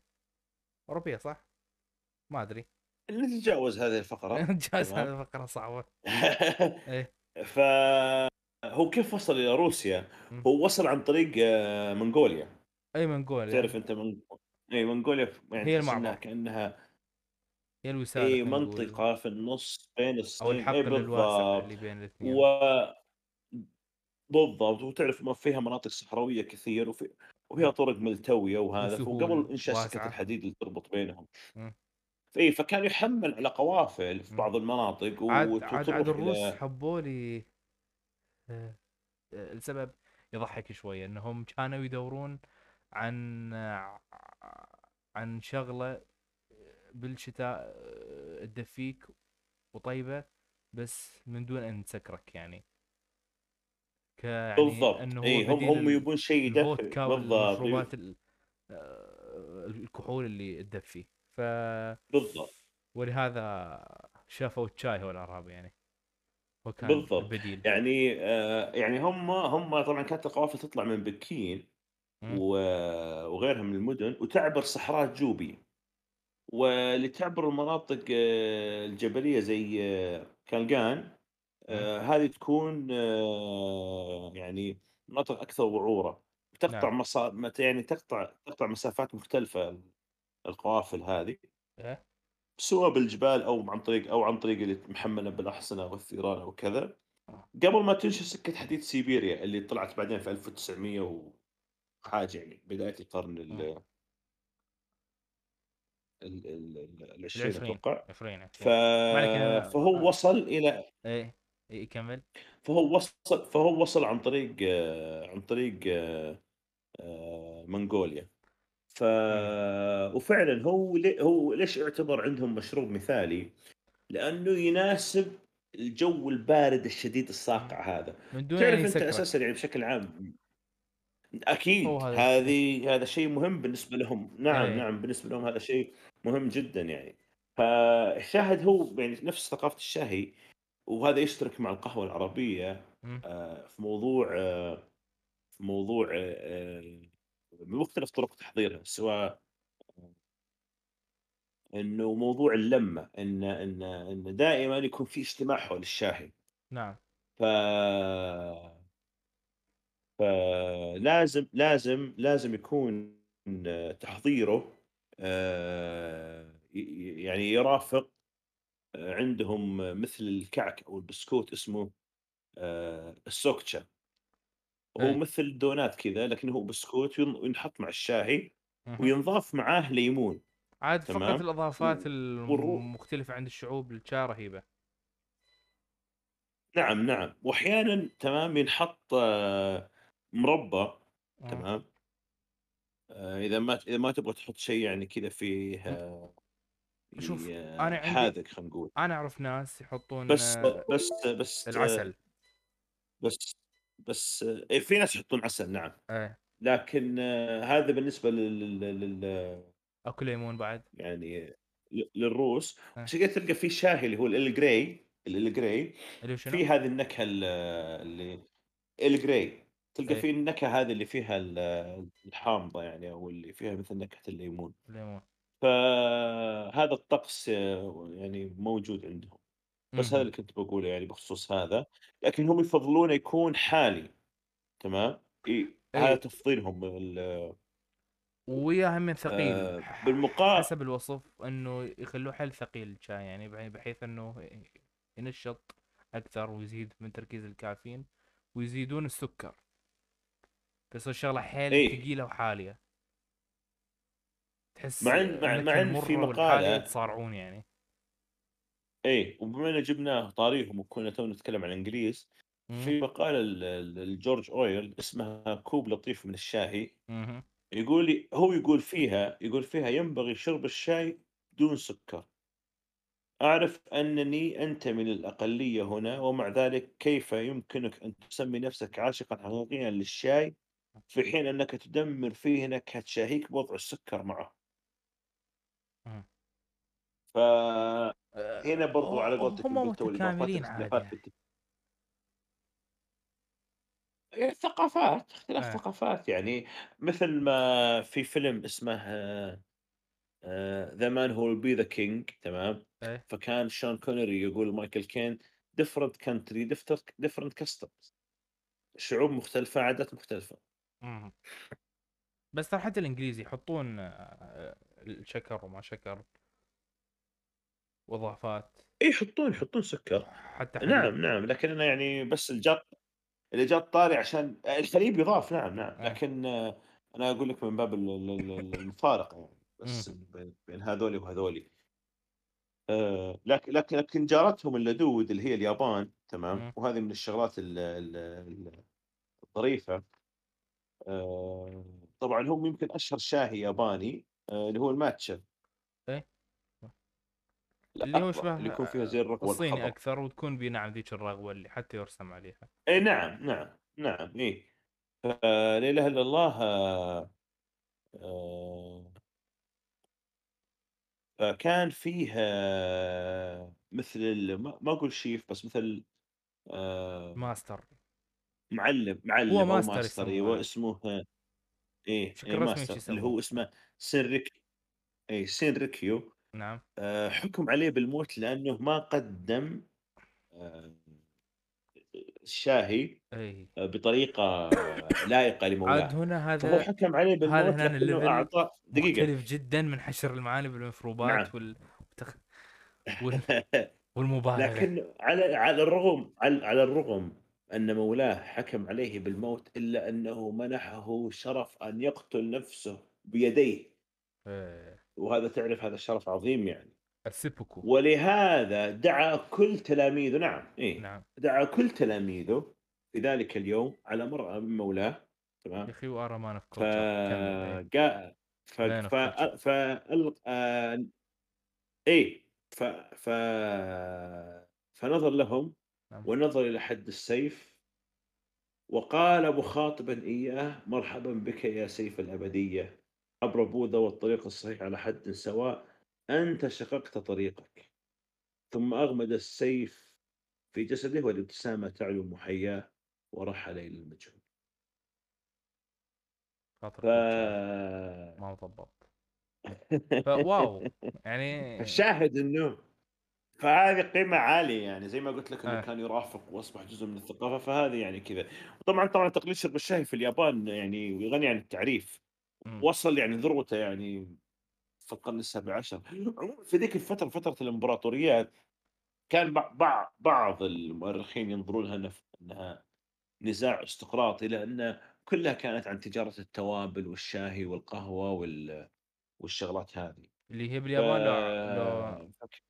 S1: أوروبية صح؟ ما أدري.
S2: نتجاوز هذه الفقرة،
S1: جايز
S2: تمام؟
S1: هذه فقرة صعبة. إيه.
S2: فهو كيف وصل إلى روسيا؟ هو وصل عن طريق منغوليا.
S1: أي منغوليا.
S2: تعرف أنت من إي منغوليا ف يعني
S1: هي المعبر.
S2: كأنها
S1: هي الوسادة نقول.
S2: منطقة في النُص بين الصين إي
S1: الحقل الواسع اللي بين
S2: و
S1: الاثنين.
S2: بالضبط، وتعرف ما فيها مناطق صحراوية كثير وف وفيها. طرق ملتوية وهذا، وقبل سكة
S1: واسعة.
S2: الحديد اللي تربط بينهم. إي، فكان يُحمّل على قوافل في
S1: إمم.
S2: بعض المناطق
S1: عاد عاد عاد الروس
S2: إلى
S1: حبوا لي آآ، لسبب يضحّك شوية إنهم كانوا يدورون عن عن شغلة بالشتاء تدفيك وطيبة بس من دون أن تسكرك يعني. كيعني
S2: بالضبط،
S1: إنه هو
S2: إي هم
S1: بديل
S2: هم يبون شيء يدفي بالضبط
S1: ال آآ، الكحول اللي تدفي، ف
S2: بالضبط.
S1: ولهذا شافوا الشاي هو الأعراب يعني. هو كان
S2: بالضبط،
S1: البديل.
S2: يعني آآ، يعني هم هم طبعًا كانت القوافل تطلع من بكين وغيرها من المدن وتعبر صحراء جوبي، واللي تعبر المناطق الجبلية زي كالغان
S1: إمم.
S2: آآ، هذه تكون يعني مناطق أكثر وعورة، تقطع
S1: نعم.
S2: مسا مت يعني تقطع تقطع مسافات مختلفة ال القوافل هذه.
S1: إيه.
S2: سواء بالجبال أو عن طريق أو عن طريق اللي محملة بالأحصنة والثيران أو كذا،
S1: آه.
S2: قبل ما تنشأ سكة حديد سيبيريا اللي طلعت بعدين في 1900 وحاجة يعني بداية القرن. ال ال ال ال ال20
S1: ال20
S2: أتوقع،
S1: 20
S2: ف
S1: 20 ما عليك أنا
S2: فهو وصل إلى
S1: إيه، إي كمّل.
S2: فهو وصل فهو وصل عن طريق عن طريق آآ، منغوليا، ف. وفعلًا هو ل هو ليش يُعتبر عندهم مشروب مثالي؟ لأنه يناسب الجو البارد الشديد الصاقع هذا،
S1: من دون
S2: تعرف أساسًا
S1: يسكرك.
S2: يعني بشكل عام
S1: الفكرة.
S2: هذه هذا شيء مهم بالنسبة لهم، نعم،
S1: إيه.
S2: نعم بالنسبة لهم هذا شيء مهم جدًا يعني، فالشاهد هو يعني نفس ثقافة الشاي وهذا يشترك مع القهوة العربية
S1: إمم.
S2: آآ، في موضوع في موضوع بمختلف طرق تحضيرها سواء إنه موضوع اللمة إن إن إن دائمًا يكون في اجتماع حول الشاهي.
S1: نعم
S2: ف فلازم لازم لازم يكون تحضيره يعني يرافق عندهم مثل الكعك أو البسكوت اسمه آآ السوكتشا، هو
S1: إيه
S2: مثل دونات كذا لكنه هو بسكوت ين ينحط مع الشاي
S1: اهم.
S2: وينضاف معاه ليمون
S1: عاد فقط
S2: والر
S1: المختلفة عند الشعوب الشا رهيبة.
S2: نعم، نعم، وأحيانًا تمام ينحط آه، مربى
S1: آه.
S2: تمام؟ آآ إذا ما إذا ما تبغى تحط شيء يعني كذا فيه آه،
S1: شوف
S2: ي
S1: أنا عندي
S2: حادق خلينا نقول،
S1: أنا أعرف ناس يحطون
S2: بس
S1: آه،
S2: بس بس
S1: العسل.
S2: بس بس إيه في ناس يحطون عسل نعم،
S1: إيه،
S2: لكن آه، هذا بالنسبة لل لل
S1: أكو ليمون بعد.
S2: يعني للروس، عشان كذا تلقى في شاهي اللي هو
S1: هو شنو؟
S2: في هذه النكهة ال اللي Grey تلقى
S1: إيه،
S2: فيه النكهة هذه اللي فيها ال الحامضة يعني أو اللي فيها مثل نكهة الليمون.
S1: ليمون.
S2: فهذا الطقس آه، يعني موجود عندهم، بس هذا. اللي كنت باقوله يعني بخصوص هذا، لكن هم يفضلونه يكون حالي تمام، هذا
S1: إي
S2: تفضيلهم ال
S1: وياه من ثقيل
S2: آآ
S1: ح
S2: بالمقا
S1: حسب الوصف إنه يخلوه حيل ثقيل الشاي يعني بح بحيث إنه ينشّط أكثر ويزيد من تركيز الكافيين ويزيدون السكر، فيصير شغلة حيل
S2: إيه،
S1: ثقيلة وحالية، تحس
S2: مع إن مع إن في مقالة
S1: يتصارعون يعني.
S2: إيه، وبما إن جبناه طاريهم وكنا تونا نتكلم عن الإنجليز،
S1: إمم،
S2: في مقالة ل لجورج أويل اسمها كوب لطيف من الشاي،
S1: اهم،
S2: يقول لي هو يقول فيها يقول فيها ينبغي شرب الشاي بدون سكر. أعرف أنني أنتمي للأقلية هنا ومع ذلك كيف يمكنك أن تسمي نفسك عاشقا حقيقيا للشاي في حين أنك تدمر فيه نكهة شاهيك بوضع السكر معه
S1: اهم.
S2: فهنا
S1: آآ
S2: برضو على قولتك
S1: هم متكاملين عاد
S2: الاختلافات في
S1: يعني.
S2: الت- إيه، الثقافات اختلاف
S1: إيه،
S2: ثقافات يعني مثل ما في فيلم اسمه The Man Who'd Be King تمام
S1: إيه،
S2: فكان شون كونيري يقول مايكل كين different country different different customs شعوب مختلفة عادات مختلفة
S1: اهم. بس ترى حتى الإنجليز يحطون آآ الشكر وما شكر. وإضافات،
S2: إيه يحطون يحطون سكر.
S1: حتى حليب.
S2: نعم نعم. لكن أنا يعني بس جات اللي جات طاري عشان الحليب يضاف نعم نعم.
S1: إيه،
S2: لكن آه، أنا أقول لك من باب ال- ال- ال- ال- المفارقة يعني. بس بين هذولي وهذولي. آه، لكن لكن لكن جارتهم اللدود اللي هي اليابان تمام؟ وهذه من الشغلات ال- ال- ال- الظريفة. آه، طبعا هم يمكن أشهر شاهي ياباني. آه، اللي هو الماتشا
S1: إيه، اللي هو
S2: الأخضر اللي
S1: شبه
S2: يكون فيها زي
S1: آآ
S2: الرغوة
S1: الصيني
S2: الخضراء
S1: أكثر وتكون بنعم ذيك الرغوة اللي حتى يُرسم عليها.
S2: إي نعم، نعم، نعم، إي. فلا إله إلا الله آآ فكان فيه آه، مثل ال ما أقول شيف بس مثل
S1: ماستر،
S2: معلم
S1: هو
S2: معلم أو master master
S1: يسمونه،
S2: اسمه إيه،
S1: بشكل
S2: إيه
S1: رسمي
S2: ماستر اللي. هو اسمه سينريك إي سينريكيو
S1: نعم،
S2: آآ حُكم عليه بالموت لأنه ما قدّم آآ الشاهي
S1: إي.
S2: آآ بطريقة لائقة
S1: عاد
S2: لمولاه،
S1: هنا
S2: فهو
S1: هذا
S2: حكم عليه
S1: هذا
S2: بالموت
S1: هنا
S2: لكنه
S1: الlevel
S2: أعطاه دقيقة،
S1: مختلف جدًا من حشر المعاني بالمشروبات
S2: نعم.
S1: وال وتخ وال والمبالغة.
S2: لكن على على الرغم على على الرغم أن مولاه حكم عليه بالموت إلا أنه منحه شرف أن يقتل نفسه بيديه،
S1: آآ
S2: وهذا تعرف هذا شرف عظيم يعني،
S1: السيبوكو،
S2: ولهذا دعا كل تلاميذه نعم إيه،
S1: نعم.
S2: دعا كل تلاميذه في ذلك اليوم على مرأى من مولاه
S1: يا
S2: تمام؟
S1: a man of culture كمّل إيه.
S2: ف إيه، فنظر لهم. ونظر إلى حد السيف وقال مخاطبًا إياه: "مرحبًا بك يا سيف الأبدية، عبر بوذا والطريق الصحيح على حدٍ سواء، أنت شققت طريقك." ثم أغمد السيف في جسده والابتسامة تعلو محياه ورحل إلى المجهول.
S1: خاطر
S2: ف
S1: ما مضبّط. فواو! يعني
S2: فالشاهد إنه فهذه قيمة عالية يعني زي ما قُلت لك إنه
S1: آه
S2: كان يرافق وأصبح جزء من الثقافة، فهذه يعني كذا. وطبعًا، طبعًا تقليد شرب الشاي في اليابان يعني غني عن التعريف،
S1: أمم
S2: وصل يعني ذروته يعني في القرن السابع عشر. في ذيك الفترة، فترة الإمبراطوريات، كان بع بع بعض المؤرخين ينظرون لها ف إنها نزاع أرستقراطي، لأن كلها كانت عن تجارة التوابل والشاي والقهوة وال والشغلات هذه.
S1: اللي هي
S2: ف
S1: باليابان لو لو
S2: فك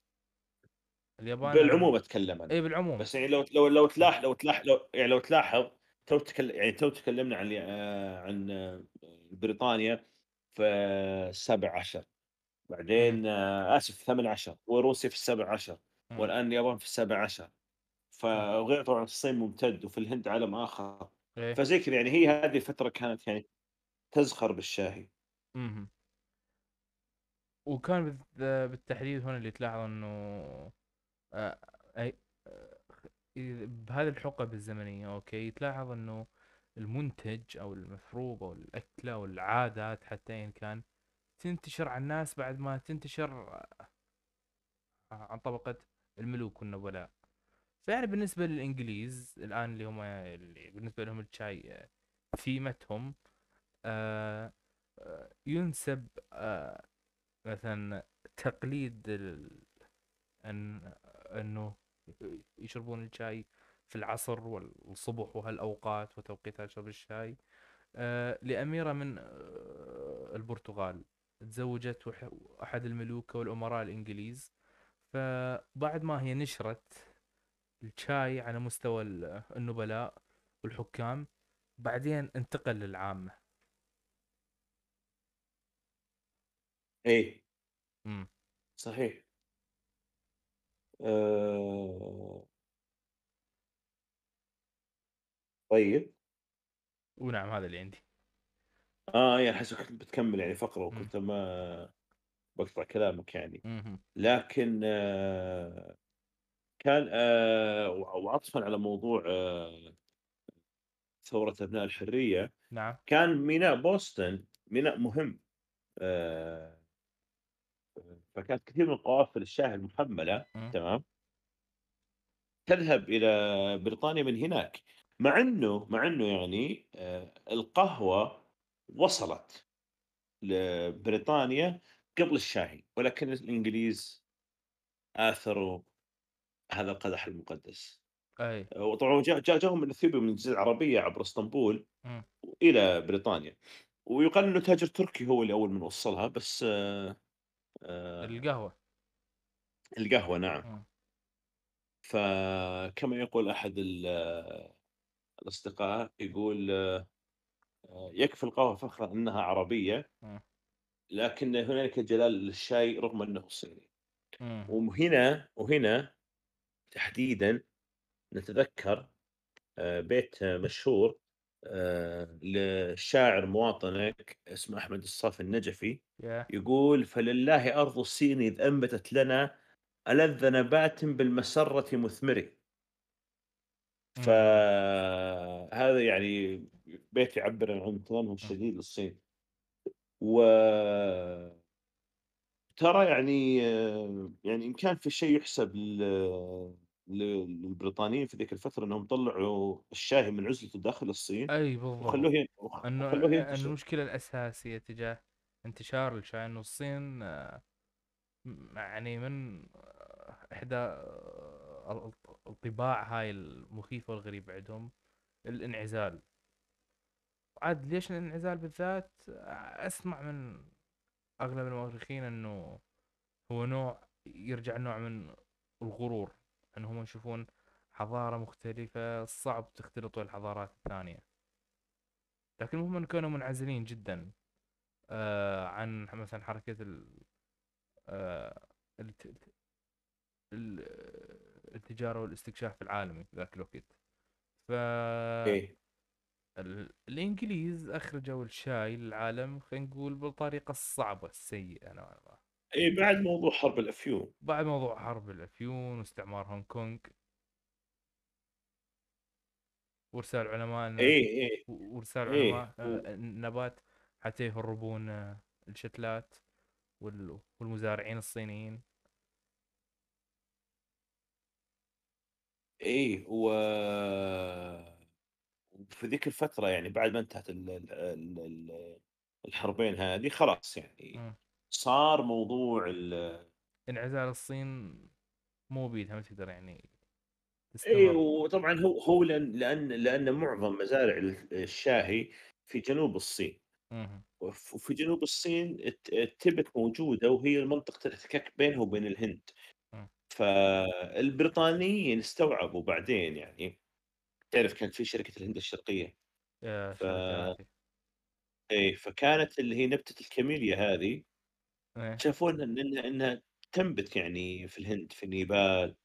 S1: اليابان
S2: بالعموم
S1: عن
S2: أتكلم أنا،
S1: اي بالعموم.
S2: بس يعني لو لو لو تلاح لو تلاح لو يعني لو تلاحظ تو تكل يعني تو تكلمنا عن آآ عن آه، بريطانيا في السابع عشر، بعدين آه، آسف الثامن عشر، وروسيا في السابع عشر،
S1: أمم
S2: والآن اليابان في السابع عشر، فغير طبعًا الصين ممتد، وفي الهند عالم آخر،
S1: إيه.
S2: فزي كذا يعني هي هذه الفترة كانت يعني تزخر بالشاهي.
S1: وكان بالت- بالتحديد هنا اللي تلاحظ إنه آه، آه، بهذه الحقب الزمنية أوكي تلاحظ إنه المنتج أو المشروب أو الأكلة أو العادات حتى إن كان تنتشر على الناس بعد ما تنتشر عن طبقة الملوك والنبلاء. فيعني بالنسبة للإنجليز الآن اللي هم اللي بالنسبة لهم الشاي آه، ثيمتهم آه، آه، ينسب آه، مثلا تقليد ال- أنه يشربون الشاي في العصر والصبح وهالأوقات وتوقيتات شرب الشاي. آه، لأميرة من آه، البرتغال تزوجت أحد الملوك والأمراء الإنجليز. فبعد ما هي نشرت الشاي على مستوى ال- النبلاء والحكام بعدين انتقل للعامة.
S2: إيه،
S1: امم
S2: صحيح. آآ طيب.
S1: ونعم هذا اللي عندي.
S2: آه، يعني حسبك كنت بتكمّل يعني
S1: امم
S2: وكنت ما باقطع كلامك يعني، لكن آه، كان و وعطفًا على موضوع آآ ثورة أبناء الحرية،
S1: نعم.
S2: كان ميناء بوسطن ميناء مهم فكانت كثير من قوافل الشاحن المحمّلة
S1: امم
S2: تمام، تذهب إلى بريطانيا من هناك، مع إنه مع إنه يعني آآ القهوة وصلت لبريطانيا قبل الشاي، ولكن الإنجليز آثروا هذا القدح المقدس.
S1: أي.
S2: وطبعًا جا جا جاهم من إثيوبيا من الجزيرة العربية عبر إسطنبول
S1: امم
S2: إلى بريطانيا، ويُقال إنه تاجر تركي هو اللي أول من وصّلها، بس آآ
S1: القهوة
S2: القهوة نعم.
S1: امم
S2: فكما يقول أحد ال الأصدقاء يقول آآ يكفي القهوة فخرًا أنها عربية،
S1: امم
S2: لكن هنالك جلال للشاي رغم أنه صيني. وهنا وهنا تحديدًا نتذكر بيت مشهور آآ لشاعر مواطنك اسمه أحمد الصافي النجفي، يقول: "فلله أرض الصين إذ أنبتت لنا ألذ نبات بالمسرة مثمر." فهذا يعني بيت يعبّر عن امتنانهم الشديد للصين. و ترى يعني آه، يعني إن كان في شيء يُحسب ل للبريطانيين في ذيك الفترة إنهم طلّعوا الشاي من عزلته داخل الصين وخلّوه
S1: بالضبط أنه
S2: وخلّوه.
S1: المشكلة الأساسية تجاه انتشار الشاي إنه الصين آه، يعني من آه، إحدى آه، ال- الطباع هاي المخيفة والغريبه عندهم الانعزال. عاد ليش الانعزال بالذات؟ أسمع من أغلب المؤرخين إنه هو نوع يرجع نوع من الغرور. انهم يشوفون حضارة مختلفة صعب تختلط الحضارات الثانية. لكن هم كانوا منعزلين جدا آه عن مثلا حركة ال آه الت- ال- التجارة والاستكشاف العالمي في ذاك الوقت. ف
S2: إيه.
S1: ال- الإنجليز أخرجوا الشاي للعالم خلينا نقول بالطريقة الصعبة السيئة نوعا ما.
S2: إيه بعد موضوع حرب الأفيون.
S1: بعد موضوع حرب الأفيون واستعمار هونغ كونغ وإرسال علماء الناس
S2: إيه، إيه،
S1: وإرسال
S2: إيه.
S1: علماء آه، النبات حتى يهربون آه، الشتلات وال- والمزارعين الصينيين
S2: إيه و وفي ذيك الفترة يعني بعد ما انتهت ال ال ال ال الحربين هذه خلاص يعني
S1: مم.
S2: صار موضوع ال
S1: انعزال الصين مو بيدها ما تقدر يعني تستمر.
S2: وطبعًا هو هو لأن لأن معظم مزارع ال الشاهي في جنوب الصين، وفي جنوب الصين الت التِبَت موجودة وهي منطقة الاحتكاك بينها وبين الهند،. فالبريطانيين استوعبوا بعدين يعني تعرف كان في شركة الهند الشرقية،
S1: يا
S2: ف إيه، فكانت اللي هي نبتة الكاميليا هذه
S1: إيه
S2: شافوا إنها إنها إنها تنبت يعني في الهند، في نيبال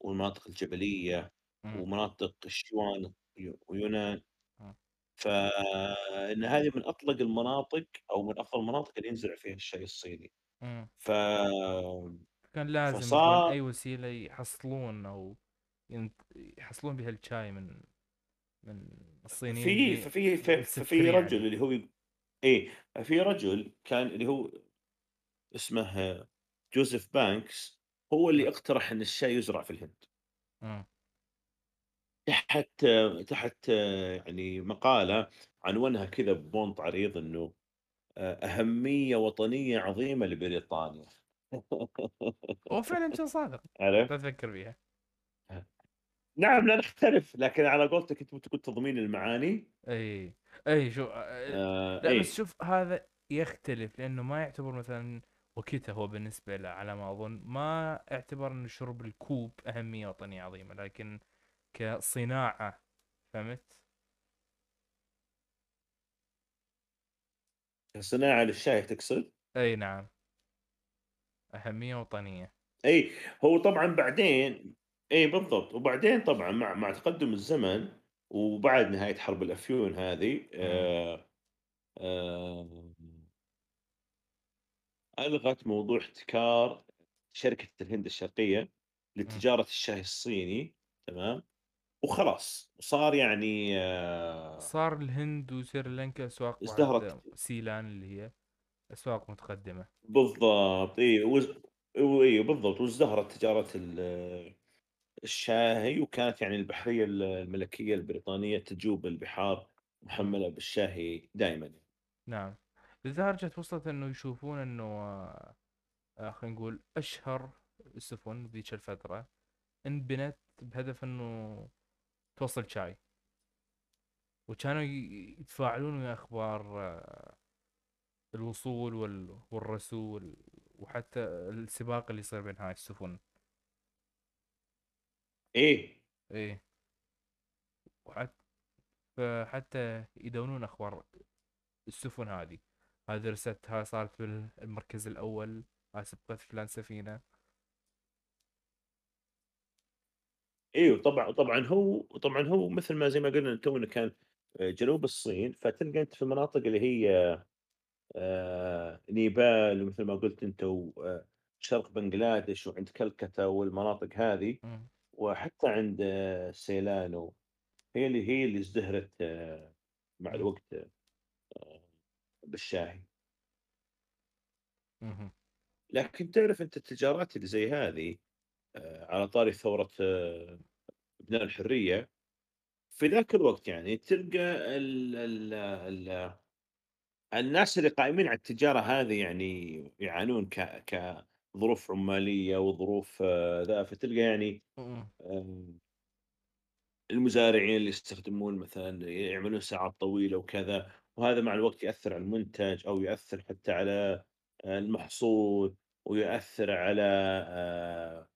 S2: والمناطق الجبلية
S1: مم.
S2: ومناطق الشيوان ويو ويونان.
S1: مم.
S2: فإن هذه من أطلق المناطق أو من أفضل المناطق اللي ينزرع فيها الشاي الصيني.
S1: مم.
S2: ف
S1: كان لازم
S2: فصار
S1: أي وسيلة يحصلون أو ينت- يحصلون بها الشاي من من الصينيين
S2: في
S1: اللي
S2: ففي ف ففي رجل
S1: عليه
S2: اللي هو إيه، في رجل كان اللي هو اسمه جوزيف بانكس هو. اللي اقترح إن الشاي يُزرع في الهند. تحت تحت يعني مقالة عنوانها كذا ببونط عريض إنه أ أهمية وطنية عظيمة لبريطانيا.
S1: هو فعلا كان صادق
S2: عرفت؟
S1: تفكر فيها
S2: نعم لا نختلف، لكن على قولتك أنت بتقول تضمين المعاني
S1: أي أي شو آه، لا بس
S2: إيه،
S1: شوف هذا يختلف لأنه ما يعتبر مثلا وقتها هو بالنسبة له على ما أظن. ما اعتبر إن شرب الكوب أهمية وطنية عظيمة لكن كصناعة فهمت؟
S2: صناعة للشاي تقصد؟
S1: أي نعم. أهمية وطنية.
S2: أي، هو طبعًا بعدين إي بالضبط، وبعدين طبعًا مع مع تقدم الزمن وبعد نهاية حرب الأفيون هذه
S1: امم
S2: آآ آآ ألغت موضوع احتكار شركة الهند الشرقية
S1: امم
S2: لتجارة الشاي الصيني تمام، وخلاص وصار يعني آآ
S1: صار الهند وسريلانكا أسواق
S2: ازدهرت.
S1: سيلان اللي هي أسواق متقدمة.
S2: بالضبط إي وز وإي بالضبط، وازدهرت تجارة ال الشاهي، وكانت يعني البحرية ال الملكية البريطانية تجوب البحار محملة بالشاهي دائمًا.
S1: نعم. لدرجة وصلت إنه يشوفون إنه آه، آه، خلينا نقول أشهر السفن بذيك الفترة انبنت بهدف إنه توصل شاي. وكانوا يتفاعلون ويا أخبار آه، الوصول وال- والرسول وحتى السباق اللي يصير بين هاي السفن.
S2: إيه،
S1: إيه. وحتى فحتى يدونون أخبار السفن هذه. هذه رست هاي صارت في المركز الأول هاي سبقت فلان سفينة
S2: إيه، وطبعًا طبعًا هو طبعًا هو مثل ما زي ما قلنا تونا كان آآ جنوب الصين، فتلقى أنت في المناطق اللي هي آآ نيبال ومثل ما قُلت أنت و آآ شرق بنغلاديش وعند كلكتة والمناطق هذه،. وحتى عند آه، سيلان و هي اللي هي اللي ازدهرت آه، مع. الوقت بالشاهي. لكن تعرف أنت التجارات اللي زي هذه آآ على طاري ثورة آه، إبناء الحرية، في ذاك الوقت يعني تلقى ال ال ال الناس اللي قائمين على التجارة هذه يعني يعانون ك كظروف عمالية وظروف آه، ذا، فتلقى يعني المزارعين اللي يستخدمون مثلًا يعملون ساعات طويلة وكذا، وهذا مع الوقت يأثّر على المنتج أو يأثّر حتى على آآ المحصول، ويؤثّر على آآ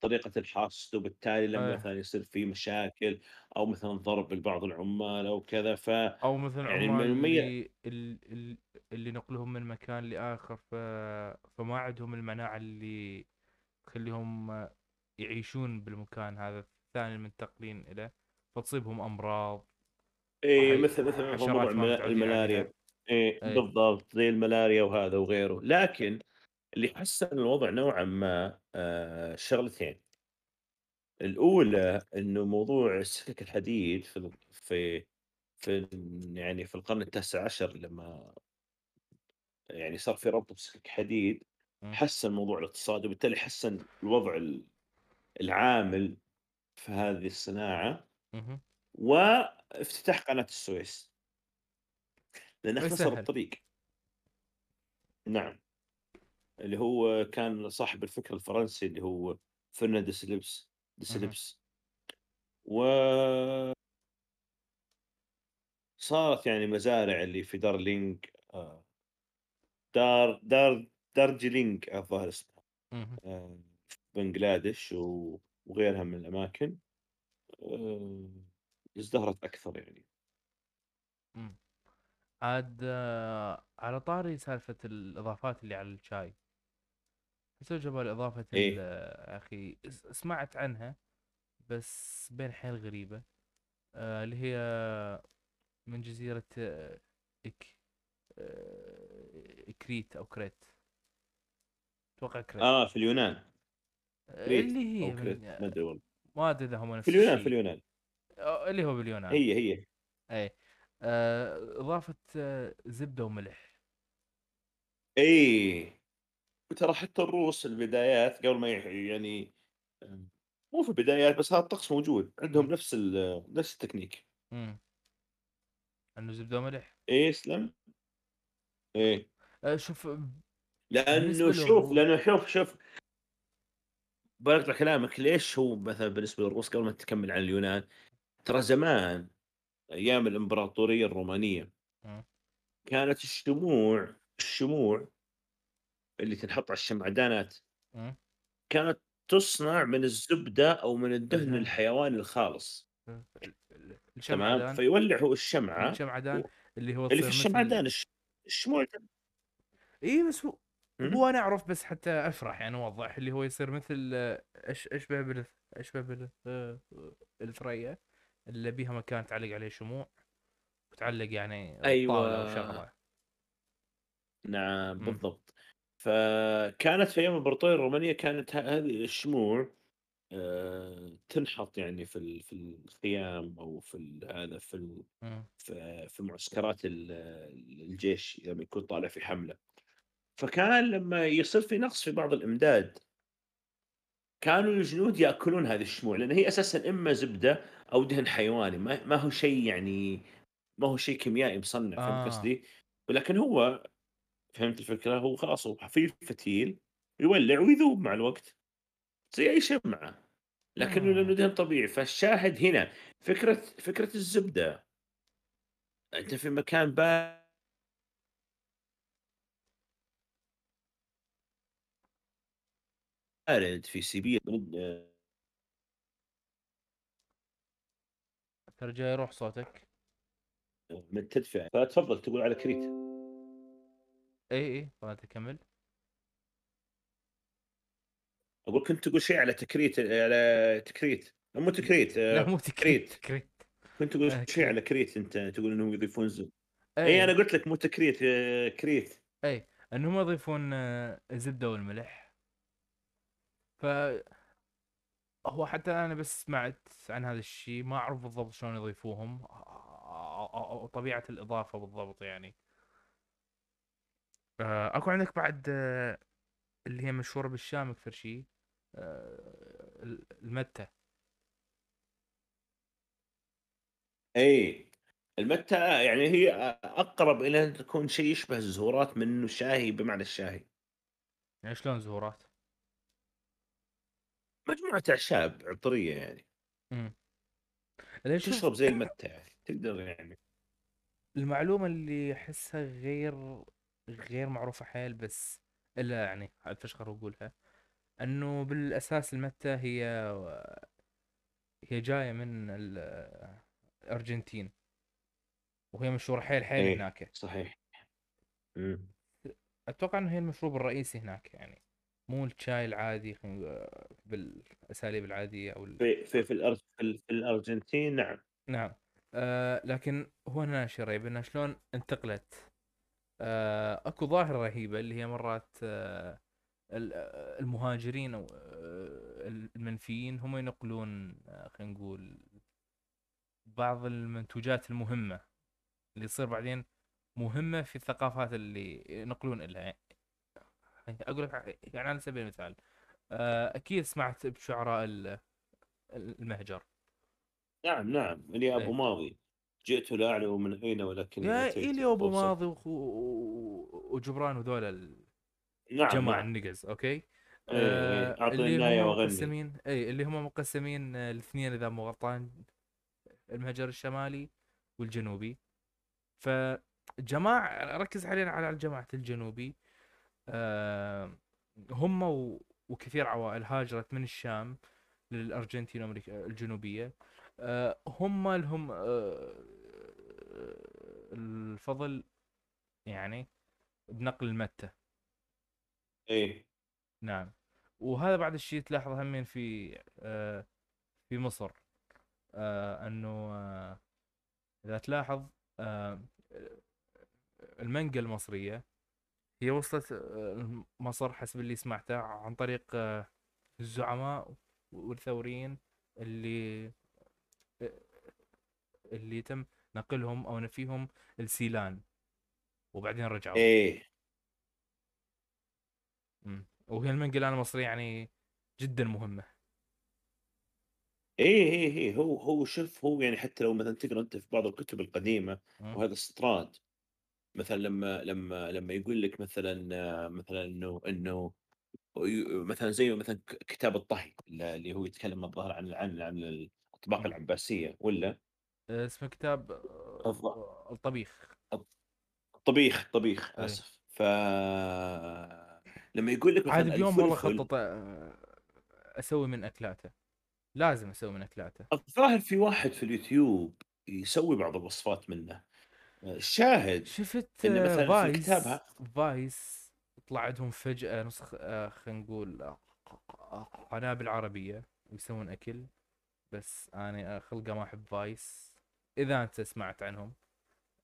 S2: طريقة الحصد، وبالتالي لمّا
S1: إيه
S2: مثلًا يصير في مشاكل أو مثلًا ضرب لبعض العمال أو كذا، ف
S1: أو مثلا
S2: يعني
S1: عمال
S2: الم الممي
S1: اللي ال- ال- اللي نقلهم من مكان لآخر ف... فما عندهم المناعة اللي تخليهم يعيشون بالمكان هذا الثاني المنتقلين إليه فتصيبهم أمراض وحي...
S2: مثل مثل مثل موضوع الملاريا،
S1: عليها
S2: إيه. بالضبط، زي الملاريا وهذا وغيره، لكن اللي حسّن الوضع نوعًا ما آآ شغلتين، الأولى إنه موضوع السكك الحديد في في في يعني في القرن التاسع عشر لمّا يعني صار في ربط بسكك حديد، حسّن موضوع الاقتصاد وبالتالي حسّن الوضع ال العامل في هذه الصناعة.
S1: اهم.
S2: وافتتاح قناة السويس. لأنه اختصر. الطريق. نعم. اللي هو كان صاحب الفكرة الفرنسي اللي هو فرناند دي سيليبس دي
S1: اهم.
S2: سيليبس. و صارت يعني مزارع اللي في دارلينج آآ دار دار دارجيلينج الظاهر اسمها. آآ في بنغلاديش وغيرها من الأماكن آآ ازدهرت أكثر يعني.
S1: إمم. عاد على طاري سالفة الإضافات اللي على الشاي. حسيت جمال إضافة ال
S2: إيه.
S1: يا أخي س سمعت عنها بس بين حيل غريبة آآ اللي هي من جزيرة إك آآ إكريت أو كريت. أتوقع كريت.
S2: آه في اليونان. كريت
S1: اللي هي
S2: أو كريت
S1: من
S2: ما أدري والله.
S1: ما أدري إذا هم نفس
S2: في اليونان، في
S1: الشيء.
S2: اليونان.
S1: آه اللي هو باليونان.
S2: هي، هي.
S1: إيه. آآ إضافة زبدة وملح.
S2: إيه. وترى حتى الروس البدايات قبل ما يح يعني مو في البدايات بس هذا الطقس موجود، عندهم. نفس ال نفس التكنيك.
S1: إمم. إنه زبدة وملح؟
S2: إيه اسلم. إيه.
S1: آآ شوف بالنسبة
S2: شوف لأنه شوف، شوف باقطع كلامك ليش هو مثلًا بالنسبة للروس قبل ما تكمل عن اليونان، ترى زمان أيام الإمبراطورية الرومانية
S1: إمم.
S2: كانت الشموع الشموع اللي تنحط على الشمعدانات. كانت تصنع من الزبدة أو من الدهن. الحيواني الخالص.
S1: ال ال ال
S2: تمام، فيولع هو الشمعة
S1: الشمعدان اللي هو
S2: اللي في الشمعدان الش الشموع
S1: إي بس هو. هو أنا أعرف بس حتى أشرح يعني أوضح اللي هو يصير مثل أش أشبه بال أشبه بال آآ الثريا اللي بيها مكان تعلق عليه شموع وتعلق يعني
S2: أيوه.
S1: شغلة.
S2: نعم
S1: إمم.
S2: بالضبط. فكانت في أيام الإمبراطورية الرومانية كانت هذه الشموع آآ تنحط يعني في في الخيام أو في هذا في. في في معسكرات ال الجيش لمّا يكون طالع في حملة. فكان لمّا يصير في نقص في بعض الإمداد كانوا الجنود يأكلون هذه الشموع، لأن هي أساسًا إما زبدة أو دهن حيواني ما ما هو شيء يعني ما هو شيء كيميائي مصنع فهمت
S1: آه.
S2: قصدي؟ ولكن هو فهمت الفكرة؟ هو خلاص هو في فتيل يولع ويذوب مع الوقت زي أي شمعة، لكنه لأنه
S1: إمم.
S2: دهن طبيعي، فالشاهد هنا فكرة فكرة الزبدة أنت في مكان با بارد في سيبيريا
S1: جاي يروح صوتك.
S2: من التدفئة، فتفضل تقول على كريت.
S1: إي، إي فأنت كمّل.
S2: أقول كنت تقول شيء على تكريت على تكريت، مو تكريت
S1: لا
S2: آآ
S1: مو تكريت،
S2: كريت.
S1: كريت.
S2: كنت تقول
S1: آه
S2: شيء. على كريت أنت تقول إنهم يضيفون زب إي
S1: إيه.
S2: أنا قُلت لك مو تكريت كريت.
S1: إي، إنهم يضيفون الزبدة والملح. ف هو حتى أنا بس سمعت عن هذا الشيء ما أعرف بالضبط شلون يضيفوهم أو طبيعة الإضافة بالضبط يعني. آآ أكو عندك بعد اللي هي مشهورة بالشام أكثر شيء ال المَتّة.
S2: إي، المَتّة يعني هي أ أقرب إلى أن تكون شيء يشبه الزهورات من إنه شاهي بمعنى الشاهي.
S1: يعني شلون زهورات؟
S2: مجموعة أعشاب عطرية يعني.
S1: لأن شوف
S2: تشرب زي المَتّة يعني، تقدر يعني
S1: المعلومة اللي أحسها غير غير معروفة حيل بس إلا يعني أتفشخر وأقولها، إنه بالأساس المَتّة هي هي جاية من ال الأرجنتين. وهي مشهورة حيل حيل
S2: إيه،
S1: هناك.
S2: صحيح. إمم.
S1: أتوقع إنه هي المشروب الرئيسي هناك يعني، مو الشاي العادي خلينا بالأساليب العادية أو ال
S2: في في في الأر في ال في الأرجنتين نعم.
S1: نعم. آآ لكن هو هنا الشي الرهيب إنها شلون انتقلت آآ أكو ظاهرة رهيبة اللي هي مرات ال المهاجرين أو المنفيين هم ينقلون خلينا نقول بعض المنتوجات المهمة، اللي تصير بعدين مهمة في الثقافات اللي ينقلون إلها. أقول لك يعني على سبيل المثال آآ أكيد سمعت بشعراء ال المهجر.
S2: نعم نعم اللي أبو
S1: إيه
S2: ماضي. جئت لا أعلم من اين ولكني
S1: يا وابو
S2: فرصه
S1: ماضي و- وجبران وذول
S2: نعم
S1: الجماعة
S2: نعم.
S1: النقز
S2: أوكي؟ إيه
S1: آه
S2: أعطني
S1: اللي هم مقسمين اي اللي هم مقسمين آه، الاثنين إذا مو غلطان المهجر الشمالي والجنوبي. فجماعة ركز حاليا على الجماعة الجنوبي. آه هم و... وكثير عوائل هاجرت من الشام للأرجنتين وأمريكا الجنوبية. آه هم لهم آه الفضل يعني بنقل المتة.
S2: إيه.
S1: نعم. وهذا بعد الشيء تلاحظ همين في آه في مصر. آه أنه آه إذا تلاحظ آه المانجا المصرية هي وصلت آه، مصر حسب اللي سمعته عن طريق آه، الزعماء والثوريين اللي آه، اللي تم نقلهم أو نفيهم السيلان وبعدين رجعوا إيه. وهي المانجا المصرية يعني جدا مهمة
S2: إيه إيه إيه هو هو شوف هو يعني حتى لو مثلا تقرأ أنت في بعض الكتب
S1: القديمة.
S2: وهذا استطراد مثلا لما لما لما يقول لك مثلا مثلا إنه إنه مثلا زي مثلا كتاب الطهي اللي هو يتكلم الظاهر عن عن عن
S1: الأطباق.
S2: العباسية ولا؟
S1: آه، اسمه كتاب آه، الطبيخ.
S2: الطبيخ طبيخ
S1: اي
S2: آسف. ف لما يقول لك
S1: عاد
S2: مثلا
S1: بيوم والله خطط آه، أسوي من أكلاته. لازم أسوي من أكلاته.
S2: الظاهر في واحد في اليوتيوب يسوي بعض الوصفات منه. الشاهد
S1: شفت إن
S2: مثلا في
S1: فايس
S2: كتابها
S1: فايس طلع عندهم فجأة نسخ آه، خلينا نقول آه، قناة بالعربية ويسوون أكل. بس أنا آه، خلقة ما أحب فايس إذا أنت سمعت عنهم.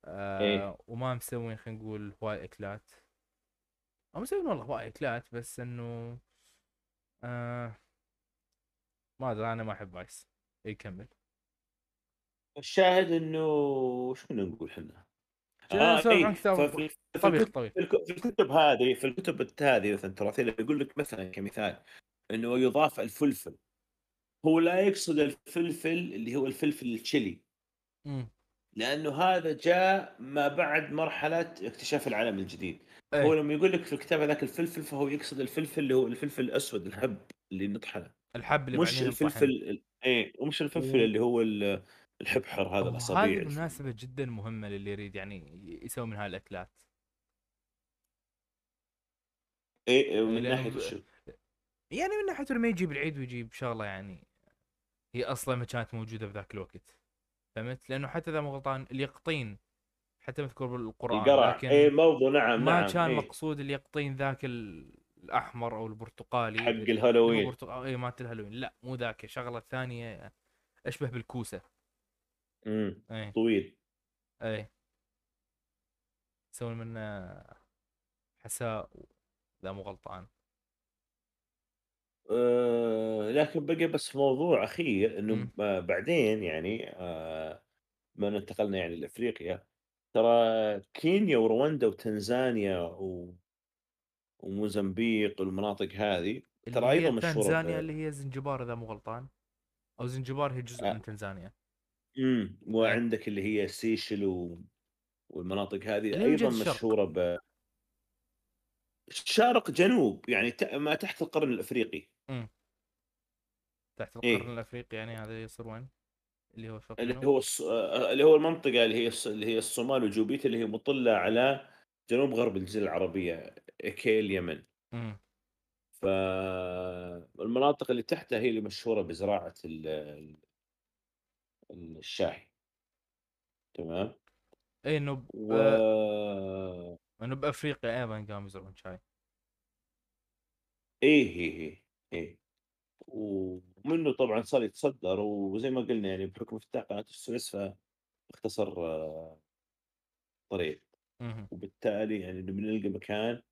S1: آه وما مسوين خلينا نقول هواي أكلات. أو مسوين والله هواي أكلات بس إنه آه ما أدري أنا ما أحب فايس. يكمل
S2: الشاهد إنه شو نقول
S1: إحنا؟
S2: اي
S1: كتاب
S2: ففي في
S1: طبيخ
S2: في الك- في الكتب هذه في الكتب هذه مثلا التراثيه يقول لك مثلا كمثال إنه يضاف الفلفل. هو لا يقصد الفلفل اللي هو الفلفل التشيلي لأنه هذا جاء ما بعد مرحلة اكتشاف العالم الجديد. هو
S1: إيه
S2: لما يقول لك في الكتاب هذاك الفلفل فهو يقصد الفلفل اللي هو الفلفل الأسود الحب اللي نطحنه.
S1: الحب اللي
S2: مش الفلفل ال- إيه ومش الفلفل
S1: و...
S2: اللي هو الحبحر هذا
S1: وهذه
S2: الاصابع
S1: بالمناسبة جدا مهمة للي يريد يعني يسوي من هاي الأكلات
S2: إيه
S1: إيه،
S2: من ناحية
S1: ب...
S2: وشو
S1: يعني من ناحية لما يجيب العيد ويجيب شغلة يعني هي أصلا ما كانت موجودة في ذاك الوقت. فهمت؟ لأنه حتى إذا مو غلطان اليقطين حتى مذكور بالقرآن
S2: القرع
S1: لكن
S2: موضوع نعم
S1: ما
S2: نعم
S1: كان
S2: إيه.
S1: مقصود اليقطين ذاك ال... الأحمر أو البرتقالي.
S2: حق
S1: هو
S2: الهالوين.
S1: برتقالي إيه مالت الهالوين. لا مو ذاك شغلة ثانية أشبه بالكوسة.
S2: امم
S1: إيه
S2: طويل.
S1: إيه يسوون منه حساء إذا مو غلطان.
S2: آه لكن بقي بس موضوع أخير إنه
S1: مم.
S2: آه بعدين يعني آه ما انتقلنا يعني لأفريقيا ترى كينيا ورواندا وتنزانيا و... وموزمبيق والمناطق هذه ترى أيضا مشهورة
S1: تنزانيا اللي هي زنجبار إذا مو غلطان. أو زنجبار هي جزء
S2: آه،
S1: من تنزانيا.
S2: إمم
S1: إيه.
S2: وعندك اللي هي سيشل و... والمناطق هذه
S1: أيضا الشرق
S2: مشهورة ب شرق جنوب يعني ت... ما تحت القرن الأفريقي.
S1: إمم. تحت القرن
S2: إيه
S1: الأفريقي يعني هذا يصير وين؟ اللي هو شرق
S2: اللي هو الص... آه، اللي هو المنطقة اللي هي الص... اللي هي الصومال وجوبيت اللي هي مطلة على جنوب غرب الجزيرة العربية ايكي اليمن
S1: إمم.
S2: فالمناطق اللي تحتها هي اللي مشهورة بزراعة ال... ال- الشاي تمام؟
S1: اي إنه ب...
S2: و
S1: إنه بأفريقيا أيضا قاموا يزرعون شاي.
S2: إيه إيه إيه إيه. ومنه طبعا صار يتصدر وزي ما قلنا يعني بحكم افتتاح قناه السويس فاختصر آه، طريق. وبالتالي يعني نبي نلقى مكان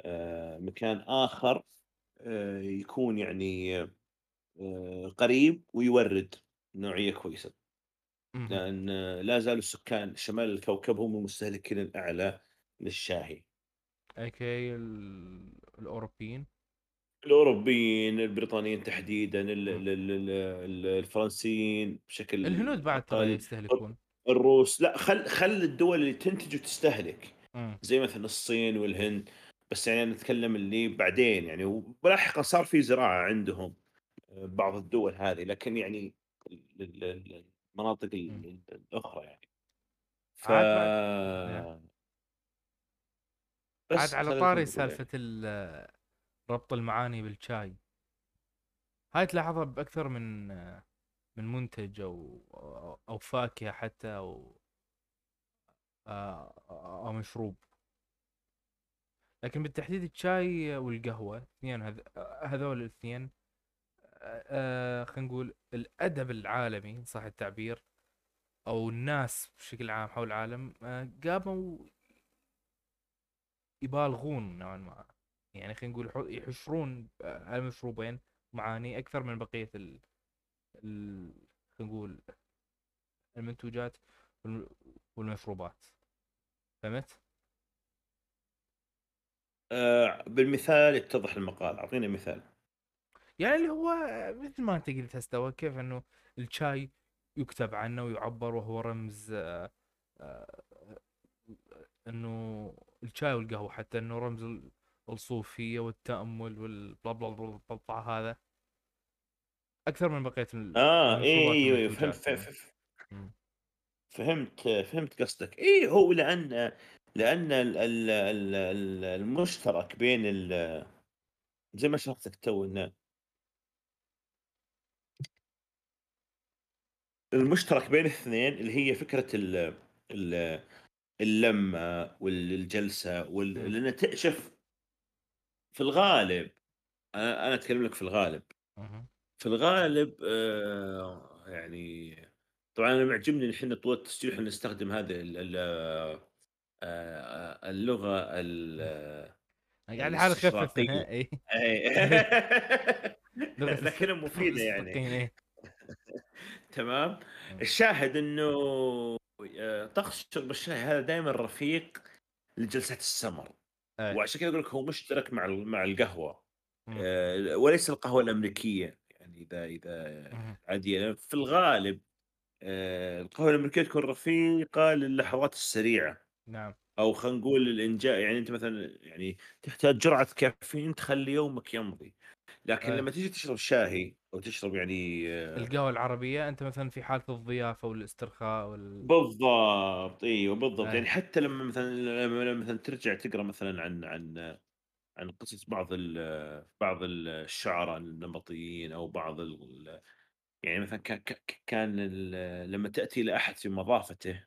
S2: آه، مكان آخر آه، يكون يعني قريب ويورد نوعية
S1: كويسة.
S2: لأن آه، لا زالوا سكان شمال الكوكب هم المستهلكين الأعلى للشاهي.
S1: اي كي ال... الأوروبيين؟
S2: الأوروبيين، البريطانيين تحديدًا، ال. ال ال الفرنسيين بشكل
S1: الهنود بعد ترى يستهلكون.
S2: الروس، لأ خل خل الدول اللي تنتج وتستهلك،
S1: إمم.
S2: زي مثلًا الصين والهند، بس يعني أنا أتكلم اللي بعدين يعني ولاحقًا صار في زراعة عندهم آآ بعض الدول هذه، لكن يعني المناطق
S1: إمم.
S2: ال الأخرى يعني. ف
S1: عاد
S2: بس
S1: على طاري
S2: يعني.
S1: ال ربط المعاني بالشاي. هاي تلاحظها بأكثر من من منتج أو أو فاكهة حتى آآ أو مشروب. لكن بالتحديد الشاي والقهوة اثنين هذ هذول الاثنين آآ خلينا نقول الأدب العالمي إن صح التعبير أو الناس بشكل عام حول العالم آآ قاموا يبالغون نوعًا ما، يعني خلينا نقول يح يحشرون هالمشروبين معاني أكثر من بقية ال خلينا نقول المنتوجات وال والمشروبات، فهمت؟
S2: بالمثال يتضح المقال، أعطيني مثال.
S1: يعني اللي هو مثل ما أنت قلت هسه كيف إنه الشاي يُكتب عنه ويُعبّر وهو رمز آآ إنه الشاي والقهوة حتى إنه رمز ال الصوفية والتأمل وال بلا بلا بلا بلا هذا. أكثر من ال
S2: آه،
S1: المشروبات
S2: أيوه، أيوه فهمت. فهمت فهمت قصدك. إيه هو ال ال ال ال المشترك بين ال زي ما شرحت لك تو إنه المشترك بين الاثنين اللي هي فكرة ال ال اللمة والجلسة وال ت شوف في الغالب أنا أتكلم لك في الغالب. في الغالب آآ يعني طبعًا أنا معجبني إحنا طوال التسجيل إحنا نستخدم هذه ال ال آآ اللغة
S1: إمم.
S2: ال
S1: قاعد أحاول
S2: الاستشراقية
S1: أخففها إي
S2: أي
S1: إي لغة الس
S2: لكنها
S1: لغة
S2: مفيدة يعني
S1: إيه.
S2: تمام؟ الشاهد إنه آآ طقس شرب الشاي هذا دايمًا رفيق لجلسات السمر،
S1: إيه.
S2: وعشان كذا أقول لك هو مشترك مع مع القهوة
S1: إمم.
S2: آآ وليس القهوة الأمريكية، يعني إذا
S1: اهم.
S2: عادية في الغالب آآ القهوة الأمريكية تكون رفيقة للحظات السريعة،
S1: نعم.
S2: أو خلينا نقول الإنجاء يعني أنت مثلًا يعني تحتاج جرعة كافيين تخلّي يومك يمضي، لكن
S1: إيه.
S2: لمّا تيجي تشرب شاي أو تشرب يعني
S1: القهوة العربية أنت مثلًا في حالة الضيافة والاسترخاء وال
S2: بالضبط، أيوه بالضبط، يعني
S1: إيه.
S2: حتى لمّا مثلًا لمّا مثلًا ترجع تقرأ مثلًا عن عن عن قصص بعض ال بعض ال الشعراء النمطيين أو بعض ال يعني مثلًا كان ال لمّا تأتي إلى أحد في مضافته،.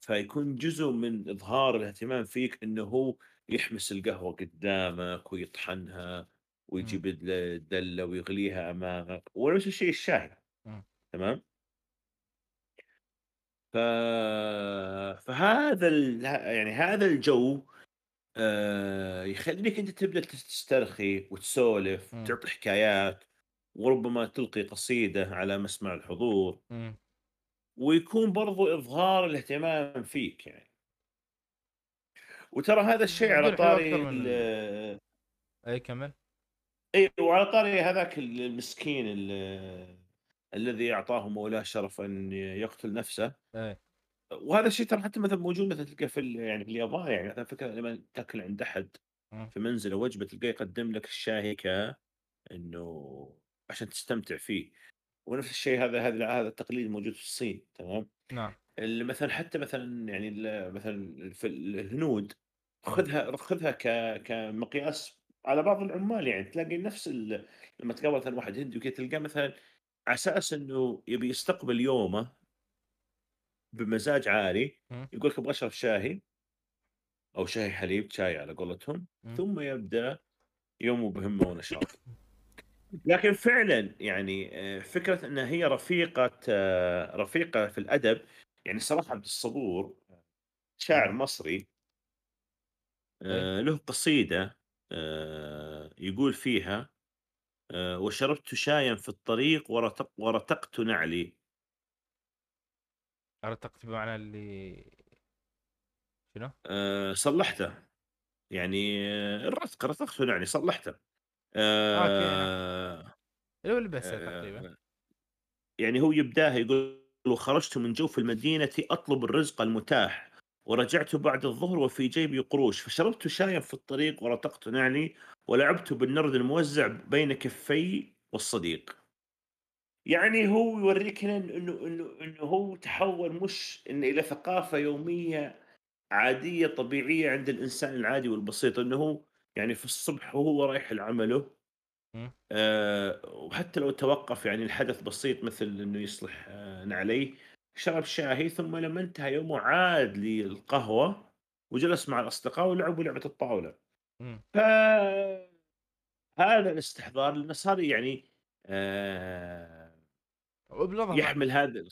S2: فيكون جزء من إظهار الاهتمام فيك إنه هو يحمس القهوة قدامك ويطحنها. ويجيب ال الدلة ويغليها أمامك، ونفس الشيء الشاي،
S1: إمم.
S2: تمام؟ ف فهذا ال يعني هذا الجو آآ يخلّيك أنت تبدأ تس تسترخي وتسولف
S1: إمم.
S2: وتعطي حكايات، وربما تلقي قصيدة على مسمع الحضور.
S1: إمم.
S2: ويكون برضو إظهار الاهتمام فيك يعني. وترى هذا الشيء على طاري
S1: أي كمّل.
S2: أي وعلى طاري هذاك ال المسكين ال الذي أعطاه مولاه شرف أن يقتل نفسه.
S1: إيه.
S2: وهذا الشيء ترى حتى مثلًا موجود مثلًا تلقاه في يعني في اليابان يعني مثلًا فكرة لمن تأكل عند
S1: إمم.
S2: في منزله وجبة تلقاه يقدم لك الشاي ك إنه عشان تستمتع فيه. ونفس الشيء هذا هذا هذا التقليد موجود في الصين تمام؟
S1: نعم.
S2: مثلًا حتى مثلًا يعني مثلًا في ال الهنود. خذها خذها كمقياس على بعض العمال يعني تلاقي نفس ال لمّا تقابل مثلًا واحد هندي وكذا تلقاه مثلًا على أساس إنه يبي يستقبل يومه بمزاج عالي،. يقول لك أبغى أشرب شاهي أو شاي حليب شاي على قولتهم،. ثم يبدأ يومه بهمة ونشاط. لكن فعلًا يعني آآ فكرة إن هي رفيقة رفيقة في الأدب، يعني الصراحة عبد الصبور شاعر
S1: اهم.
S2: مصري
S1: إيه.
S2: له قصيدة آآ يقول فيها آآ "وشربت شايًا في الطريق ورتق ورتقت نعلي."
S1: ارتقت بمعنى اللي شنو؟
S2: آآ صلّحته، يعني الرتق رتقته يعني صلّحته.
S1: آه،
S2: آآ
S1: اللي هو لبسه تقريبًا.
S2: آآ يعني هو يبدأها يقول وخرجت من جوف المدينة أطلب الرزق المتاح ورجعت بعد الظهر وفي جيبي قروش. فشربت شايا في الطريق ورتقت نعلي ولعبت بالنرد الموزع بين كفي والصديق. يعني هو يوريك هنا انه انه انه إنه هو تحول مش إنه إلى ثقافة يومية عادية طبيعية عند الإنسان العادي والبسيط. إنه هو يعني في الصبح وهو رايح لعمله آآ وحتى لو توقّف يعني لحدث بسيط مثل إنه يصلح آآ نعليه، شرب شاهي ثم لمّا انتهى يومه عاد للقهوة وجلس مع الأصدقاء ولعبوا لعبة الطاولة.
S1: إمم،
S2: فهذا الاستحضار لأنه صار يعني
S1: بعد
S2: يحمل هذا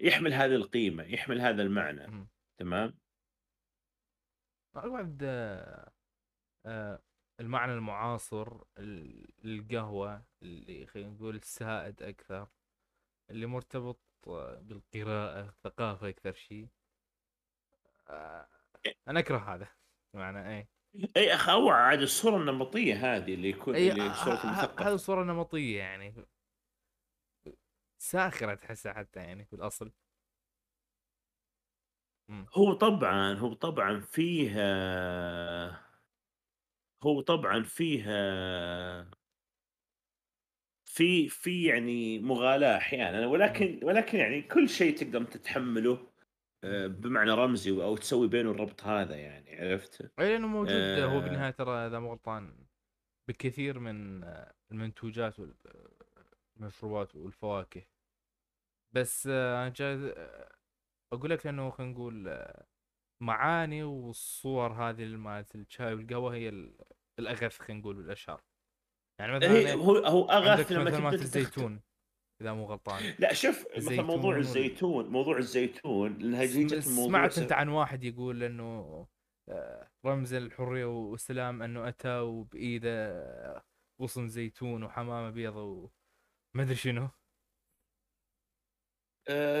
S2: يحمل هذه القيمة، يحمل هذا المعنى،
S1: اهم،
S2: تمام؟
S1: بعد آآ المعنى المعاصر ل للقهوة اللي خلينا نقول السائد أكثر، اللي مرتبط آه، بالقراءة، الثقافة أكثر شيء. آآ أنا أكره هذا، بمعنى إيه،
S2: أي أخ هو عاد الصورة النمطية هذه اللي يكون
S1: أي
S2: اللي صورة
S1: ه ه هذه
S2: المثقف.
S1: صورة نمطية يعني ساخرة تحسها حتى يعني في الأصل. إمم،
S2: هو طبعًا، هو طبعًا فيه هو طبعًا فيه في في يعني مغالاة أحيانًا،
S1: إمم،
S2: ولكن ولكن يعني كل شيء تقدر تتحمّله. آآ بمعنى رمزي أو تسوي بينه الربط هذا يعني عرفت؟
S1: أي لأنه موجود هو
S2: آآ
S1: بالنهاية ترى إذا مو غلطان بكثير من آه، المنتوجات وال المشروبات والفواكه. بس آه، أنا جاي أقول لك لأنه خلينا نقول آه، معاني والصور هذه مالت الشاي والقهوة هي ال الأغث خلينا نقول والأشهر. يعني مثلًا
S2: هي
S1: إيه،
S2: هو هو
S1: عندك
S2: لمّا
S1: مثل مالت الزيتون إذا مو غلطان.
S2: لأ شوف مثلًا موضوع
S1: الزيتون
S2: موضوع الزيتون من موضوع
S1: سمعت
S2: س
S1: أنت عن واحد يقول إنه آآ رمز الحرية والسلام إنه أتى وبإيده غصن زيتون وحمامة بيضا وما أدري شنو،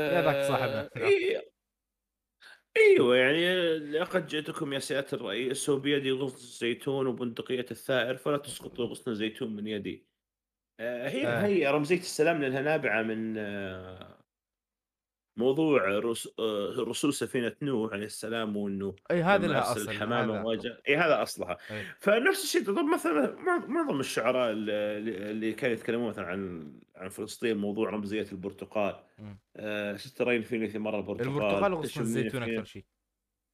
S1: يا ذاك صاحبنا
S2: أيوه يعني لقد جئتكم يا سيادة الرئيس وبيدي غصن الزيتون وبندقية الثائر فلا تسقطوا غصن الزيتون من يدي. آآ هي
S1: آه،
S2: هي رمزية السلام لأنها نابعة من آه، موضوع رس آآ رسول سفينة نوح عليه السلام وإنه
S1: أي هذه
S2: لمّا
S1: لها
S2: أرسل
S1: أصل
S2: الحمامة
S1: هذا
S2: وجاء إي هذا أصلها.
S1: أي،
S2: فنفس الشيء طب مثلًا مع معظم الشعراء ال اللي كانوا يتكلمون مثلًا عن عن فلسطين موضوع رمزية البرتقال.
S1: إمم،
S2: آآ "سترين فيني ثمار
S1: البرتقال
S2: البرتقال،
S1: وغصن الزيتون أكثر
S2: في"
S1: شيء،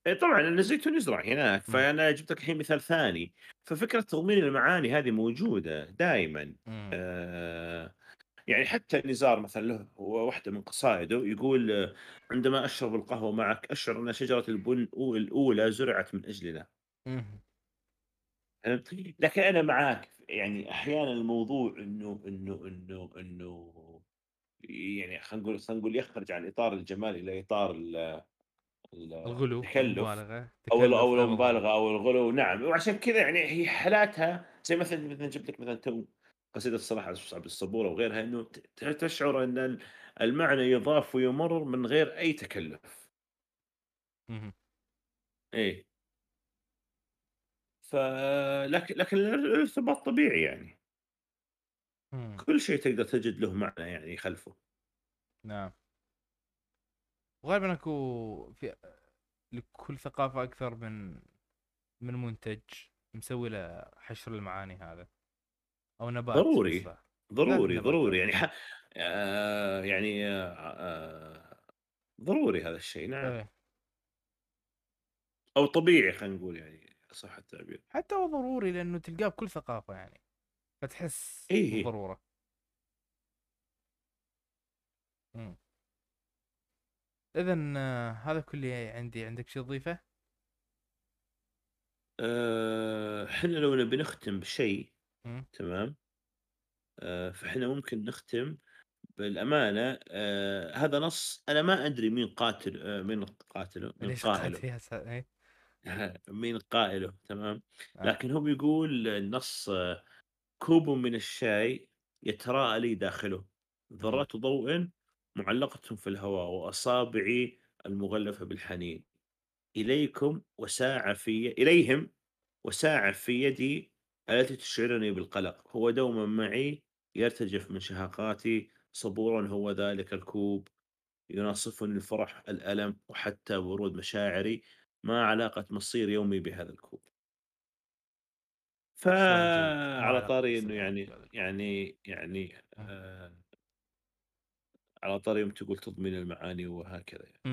S2: إي طبعًا لأن الزيتون يزرع هناك، فأنا جبت لك الحين مثال ثاني. ففكرة تضمين المعاني هذه موجودة دائمًا. آآ يعني حتى نزار مثلًا له هو واحدة من قصائده يقول: "عندما أشرب القهوة معك أشعر أن شجرة البن أو الأولى زُرعت من أجلنا."
S1: اهم،
S2: فهمت؟ لكن أنا معاك، يعني أحيانًا الموضوع إنه إنه إنه إنه يعني خلينا نقول خلينا نقول يخرج عن إطار الجمال إلى إطار ال ال
S1: الغلو
S2: التكلُّف
S1: والمبالغة،
S2: أو ال أو
S1: تكلف أي بالضبط،
S2: المبالغة أو الغلو، نعم، وعشان كذا يعني هي حالاتها زي مثلًا مثلًا جبت لك مثلًا تو قصيدة صلاح عبد الصبور وغيرها ت تشعر أن ال المعنى يضاف ويمَر من غير أي تكلُّف. إيه. ف لكن لكن ال الارتباط طبيعي يعني،
S1: إمم،
S2: كل شيء تقدر تجد له معنى يعني خلفه.
S1: نعم، وغالبًا أكو في لكل ثقافة أكثر من من منتج مسوي له حشر المعاني هذا. أو نبات
S2: ضروري، ضروري، ضروري يعني ح آآ يعني آآ ضروري هذا الشيء نعم،
S1: إيه،
S2: أو طبيعي خلينا نقول يعني صح التعبير.
S1: حتى هو ضروري لأنه تلقاه بكل ثقافة يعني، فتحس
S2: إيه، إيه.
S1: بالضرورة، إمم، إذًا هذا كل اللي عندي، عندك شي تضيفه؟
S2: آآ إحنا لو نبي نختم بشيء تمام، آآ فإحنا ممكن نختم بالأمانة. آآ هذا نص أنا ما أدري مين قاتل آآ مين قاتله، مين
S1: ليش
S2: قائله.
S1: يا س إيه،
S2: مين قائله تمام،
S1: آه،
S2: لكن هو بيقول النص آه، كوب من الشاي يتراءى لي داخله. ذرات ضوء معلقة في الهواء وأصابعي المغلفة بالحنين. إليكم وساعة في إليهم وساعة في يدي التي تشعرني بالقلق، هو دومًا معي يرتجف من شهقاتي، صبورًا هو ذلك الكوب، يناصفني الفرح، الألم، وحتى برود مشاعري، ما علاقة مصير يومي بهذا الكوب؟ فعلى طاري
S1: يومي
S2: يعني يعني يعني
S1: مم.
S2: آآ على طاري يوم تقول تضمين المعاني وهكذا يعني.